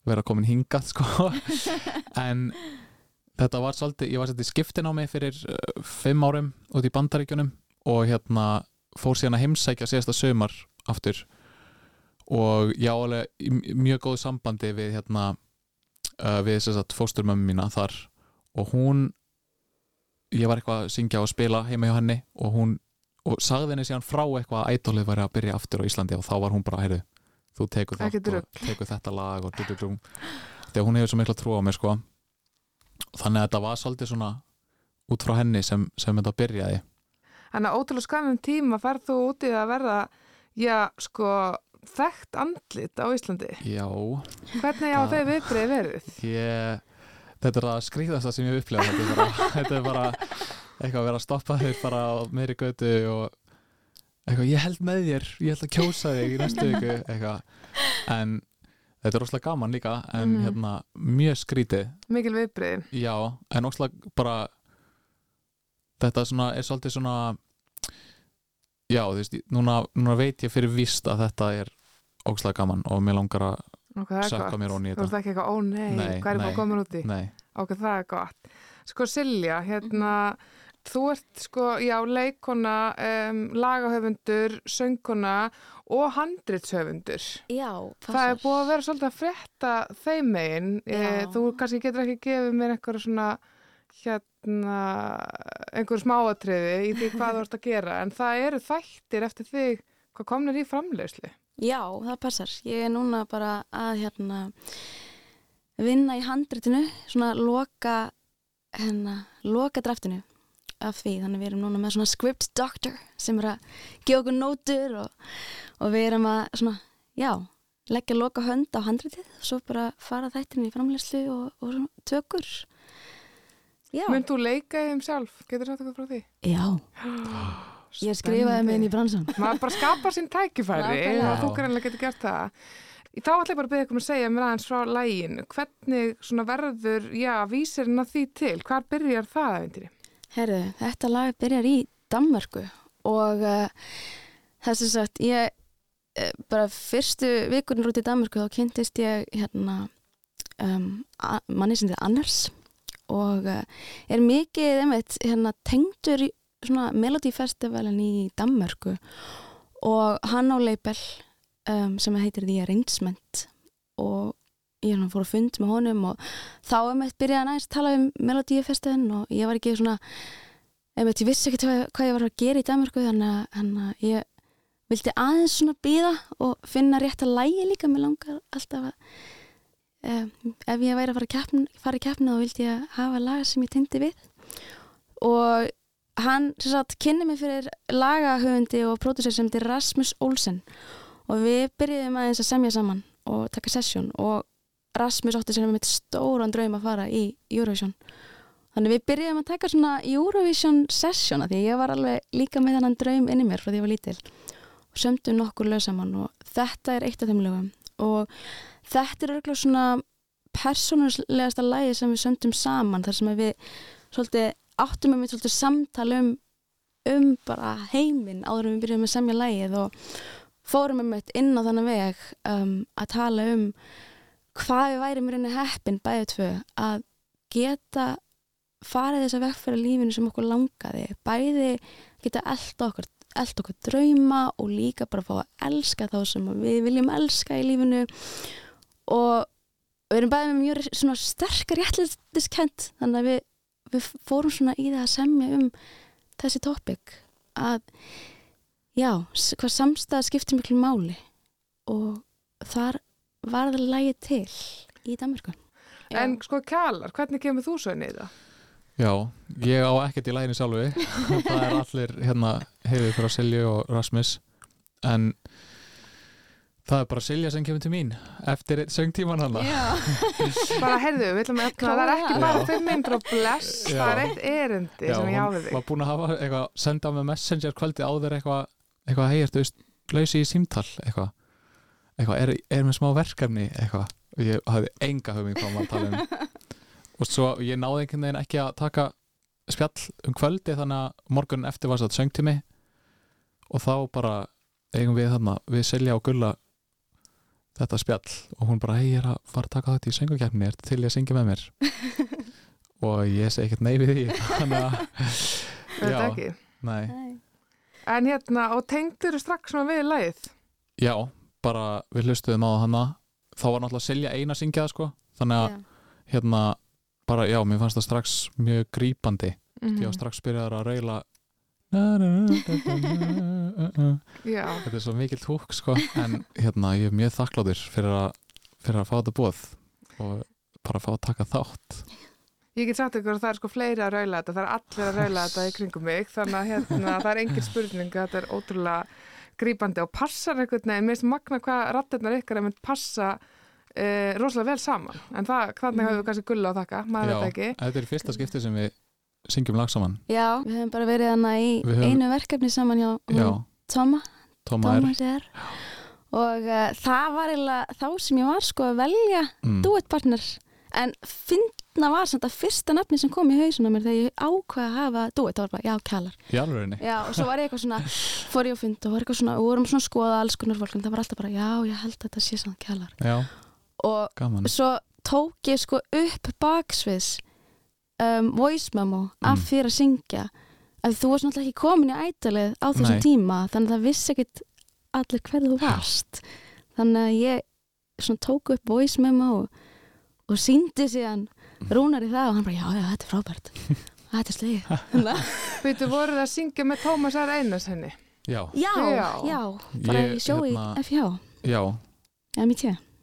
vera komin hingað sko. En þetta var svolítið, ég var svolítið skiptin á mig fyrir uh, fimm árum út í bandaríkjunum og hérna fór síðan að heimsækja síðasta sömar aftur. Og ég á alveg í mjög góð sambandi við hérna uh, við að fósturmömmu mína þar og hún ég var eitthvað að syngja og spila heima hjá henni og hún og sagði henni síðan frá eitthvað að ædolið væri að byrja aftur á Íslandi og þá var hún bara, heyrðu þú tekur og tekur þetta lag og dududum þegar hún hefur svo mikla trú á mig sko. Þannig að þetta var svolítið svona út frá henni sem, sem þetta byrjaði. Þannig að ótrúlega skamum tíma ferð þú út í að verða, já, sko, þekkt andlit á Íslandi. já, Hvernig á þau viðbrið verið? ég þetta er að skrýðast það sem ég upplega þetta er bara, þetta er bara eitthvað að vera að stoppa þig bara á meiri götu og eitthvað, ég held með þér ég held að kjósa þig í næstu viku eitthvað en þetta er rosalega gaman líka en Mhm. hérna mjög skrítið Mikil viðbrið. Já, en óslega bara þetta svona, er svolítið svona já, þú veist, núna, núna veit ég fyrir víst að þetta er óslega gaman og mér langar að Ok, það er Sökka mér ofan í Þú þetta. ert ekki eitthvað, ó nei, Nei, hvað er það nei. komin út í? nei, Ok, það er gott. Sko Silja, hérna, þú ert sko, já, leikona, um, lagahöfundur, söngkona og handritshöfundur. Já, Það er búið að vera svolítið að frétta þeim megin. E, þú kannski getur ekki gefið mér einhverja svona, hérna, einhverju smáatriði í því hvað þú ert að gera. En það eru þættir eftir þig, hvað komnir í framleiðslu? Já, það passar. Ég er núna bara að hérna vinna í handritinu, svona loka hérna, loka draftinu af því, þannig við erum núna með svona script doctor sem er að gefa okkur nótur og, og við erum að svona, já, leggja loka hönd á handritið, svo bara fara þættin í framleyslu og, og svona tökur Já, þú leika í þeim sjálf? Getur sagt eitthvað frá því? já, ég skrifaði mig inn í bransan maður bara skapar sín tækifæri. Og þú greinlega getur gert það. Þá ætla ég bara að byrja ykkur að segja mér aðeins frá lægin hvernig verður já, vísirinn að því til, hvar byrjar það æfintýri? Herðu, þetta lag byrjar í Danmörku og uh, þess að sagt, ég uh, bara fyrstu vikurinn út í Danmörku þá kynntist ég hérna um, manni sem þetta Annars og uh, er mikið einmitt, hérna, tengdur í svona Melody Festivalin í Danmörku og hann á leipel um, sem heitir The Arrangement og ég hérna fór að fund með honum og þá byrjaði hann aðeins að tala um Melody Festivalin og ég var ekki svona einmitt, ég vissi ekki hvað, ég var að gera í Danmarku þannig að, ég vildi aðeins svona býða og finna rétt að lægi líka, mér langar alltaf að um, ef ég væri að fara, að keppna, fara í keppna þá vildi ég hafa laga sem ég tindi við. Og hann sem kynni mig fyrir lagahöfundi og pródusser sem heitir Rasmus Olsen. Og við byrjuðum aðeins að semja saman og taka sessjón og Rasmus átti sér með stóran draum að fara í Eurovision. Þannig við byrjuðum að taka svona Eurovision sessjóna því ég var alveg líka með þannan draum inni mér frá því ég var lítil. Og sömdum nokkur lög saman og þetta er eitt af þeim lögum. Og þetta er örgulega svona persónulegasta lægi sem við sömdum saman þar sem að við svolítið áttum með mitt svolítið samtal um, um bara heiminn áður en við byrjuðum að semja lægið og fórum með mitt inn á þannig veg um, að tala um hvað við væri mér henni heppin bæðið tvö að geta farið þess að vegfæra lífinu sem okkur langaði. Bæði geta elda okkur elda okkur drauma og líka bara fá að elska þá sem við viljum elska í lífinu. Og við erum bæðið með mjög sterkar réttlætiskent þannig að við, við fórum svona í það að semja um þessi topic að já, hvað samstæða skiptir miklu máli og þar var það lægi til í Danmarku En sko kjalar, hvernig kemur þú svo inn í það? Já, ég á ekkert í læginu sjálfu. Það er allir hérna hefur frá Silju og Rasmus. En það er bara Silja sem kemur til mín eftir söngtíman hana Bara heyrðu, við ætlum að það er ekki bara 500 og bless, Já. það er eitt erindi sem ég hún þig. var búin að hafa eitthvað senda með messenger kvöldi áður eitthvað eitthvað hei, ertu lausi í símtal? Eitthvað, eitthvað er, er með smá verkefni? Eitthvað. Og ég hafði enga hugmynd hvað maður tala um. Og svo ég náði einhvern veginn ekki að taka spjall um kvöldi þannig að morgun eftir var þetta söngtími. Og þá bara eigum við þarna, við Silja og Gulla þetta spjall og hún bara, hei, ég er að fara að taka þetta í söngukefni er til ég að syngja með mér? Og ég segi ekkert nei við því þannig að Þetta ekki. nei, En hérna, og tengdur strax svona við lagið. já, bara við hlustuðum á hana. Þá var náttúrulega Silja eina að syngja það sko. Þannig að hérna, bara já, mér fannst það strax mjög grípandi. Mm. ég var strax byrjaður að reyla þetta er svo mikill húk sko. En hérna, ég er mjög þakkláttur fyrir fyrir að fá þetta búið og bara fá að taka þátt. Ég get sagt ykkur að það er sko fleiri að raula þetta, það er allir að raula þetta í kringum mig, þannig að hérna, það er engin spurning, þetta er ótrúlega grípandi og passar einhvern veginn, mér finnst magna hvað rattirnar ykkar er mynd passa uh, rosalega vel saman, en það, þannig höfum við kannski gulla á þakka, maður veit ekki. þetta er fyrsta skipti sem við syngjum lag saman. Já, við höfum bara verið hana í Við höfum- einu verkefni saman hjá já, honum Tóma, Tóma er. er og uh, það var eiginlega þá sem ég var sko að velja mm, duettpartner en fyndna var samt að fyrsta nafni sem kom í hausuna mér þegar ég ákvaða að hafa duett, það var bara, já, alvörinni já, og svo var ég eitthvað svona, fór ég að funda og var eitthvað svona, og vorum svona að skoða alls konar fólk en það var alltaf bara, já, ég held að þetta sé kjalar. Já, og gaman. svo tók ég sko upp baksviðs um, voice memo af Mm. þér að syngja að þú varst náttúrulega ekki komin í ætalið á þessum Nei. tíma þannig að það vissi ekkit allir hverðu þú varst þannig að ég svona tók upp voice memo og, og síndi síðan Mm. rúnar í það og hann bara já, já, þetta er frábært þetta er slegið Þú voruð að syngja með Tómas R. Einars henni. já, já, Já. já, bara Ég, í sjó í hérna- FH já,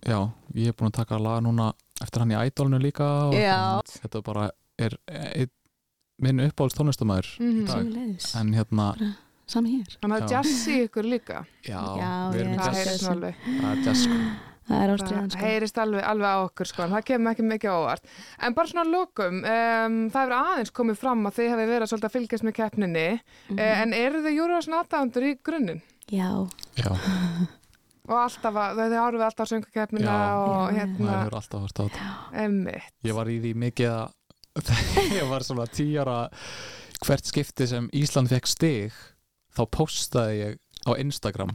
já, ég er búin að taka lag núna eftir hann í ædolnu líka og Já. þetta bara er einn minn uppáhalds tónlistamæður Mm dag. Sömuleiðis. en hérna, sami hér Þannig að jazzi ykkur líka. já, Já, við erum ég- í Það heyrist alveg. það er jazz sko það er Það ástriðan sko. heyrist alveg, alveg á okkur sko, en það kemur ekki mikið á óvart. En bara svona að lokum, um, það hefur aðeins komið fram að þið hefur verið svolítið að fylgjast með keppninni, Mhm. eh, en eru þið Júruvæsson aðdæðandur í grunninn? já, já, Og alltaf að, þau horfið alltaf á söngukeppnina Já. og hérna, maður hefur alltaf hort á þetta ég var í því mikið að ég var svona tíu ára hvert skipti sem Ísland fekk stig þá postaði ég á Instagram.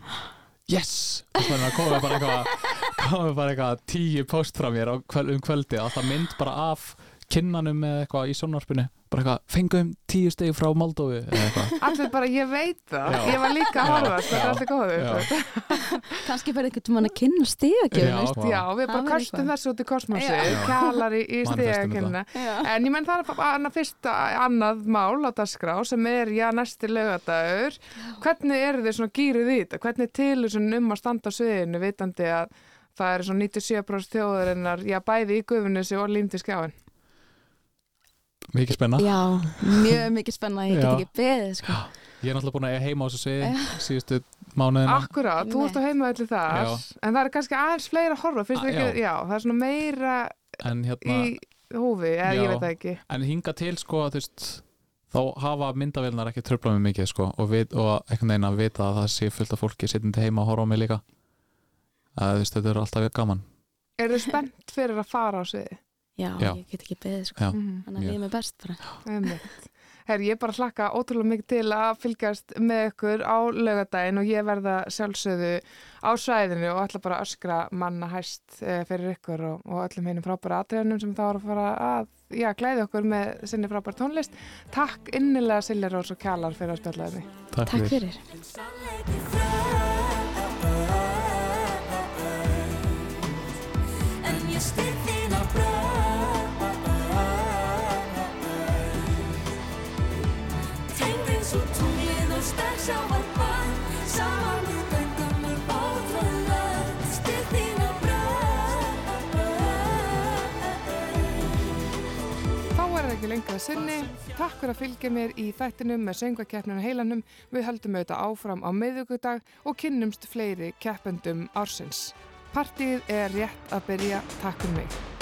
Yes! Þannig að komið bara eitthvað komið bara eitthvað tíu post frá mér um kvöldi alltaf mynd bara af kinnanum með eitthvað í sjónvarpinu bara eitthvað, fengum tíu stig frá Moldófi eða eitthvað Allir bara, ég veit það, Já. ég var líka að horfa, þetta er Já. alltaf góður. Já. kannski fyrir einhvern tímann að kynna stíðagjöfun Já. Já, við Það bara kastum eitthvað. þessu út í kosmosi, Já. kjalar í, í. Já. En ég menn það er annað fyrsta, annað mál á dagskrá sem er, já, næsti lögadagur. Hvernig eru þið svona gýrið í þetta? Hvernig er tilhugsun um að standa á sviðinu vitandi að það er svona 97% þjóðarinnar, já, bæði í gufunissi og límdi skjáin? Mikið spenna Já, mjög mikið spenna, ég get ekki beðið sko. ég er náttúrulega búin að heima á þessu sviði síðustu mánuðina Akkurát, þú ert á heimaðalli þar, Já. en það er kannski aðeins fleira að horfa, finnst Ah, ekki, já. já, það er svona meira en hérna í húfi, eða Já. ég veit það ekki. en hinga til sko að þú veist þá hafa myndavélnar ekki tröflað mig mikið sko og, vit, og einhvern veginn að vita að það sé fullt af fólki sittandi heima að horfa á mig líka að veist þetta er alltaf gaman Er þið spennt fyrir að fara á sviði? Já, Já. ég get ekki beðið sko. Já. Þannig að Mjög. líða mig best bara. Herri, ég bara hlakka ótrúlega mikið til að fylgjast með ykkur á laugadaginn og ég verða sjálfsögðu á svæðinu og ætla bara að öskra manna hæst eh, fyrir ykkur og, og öllum heinum frábæra atriðanum sem þá er að fara að já, glæði okkur með sinni frábæra tónlist. Takk innilega Silja Rós og Kjallar fyrir að spjalla við mig. Takk, Takk fyrir. En ekki lengra sinni. Takk fyrir að fylgja mér í þættinum með söngvakeppninu heilanum. Við höldum auðvitað áfram á miðugudag og kynnumst fleiri keppendum ársins. Partíð er rétt að byrja. Takk fyrir mig.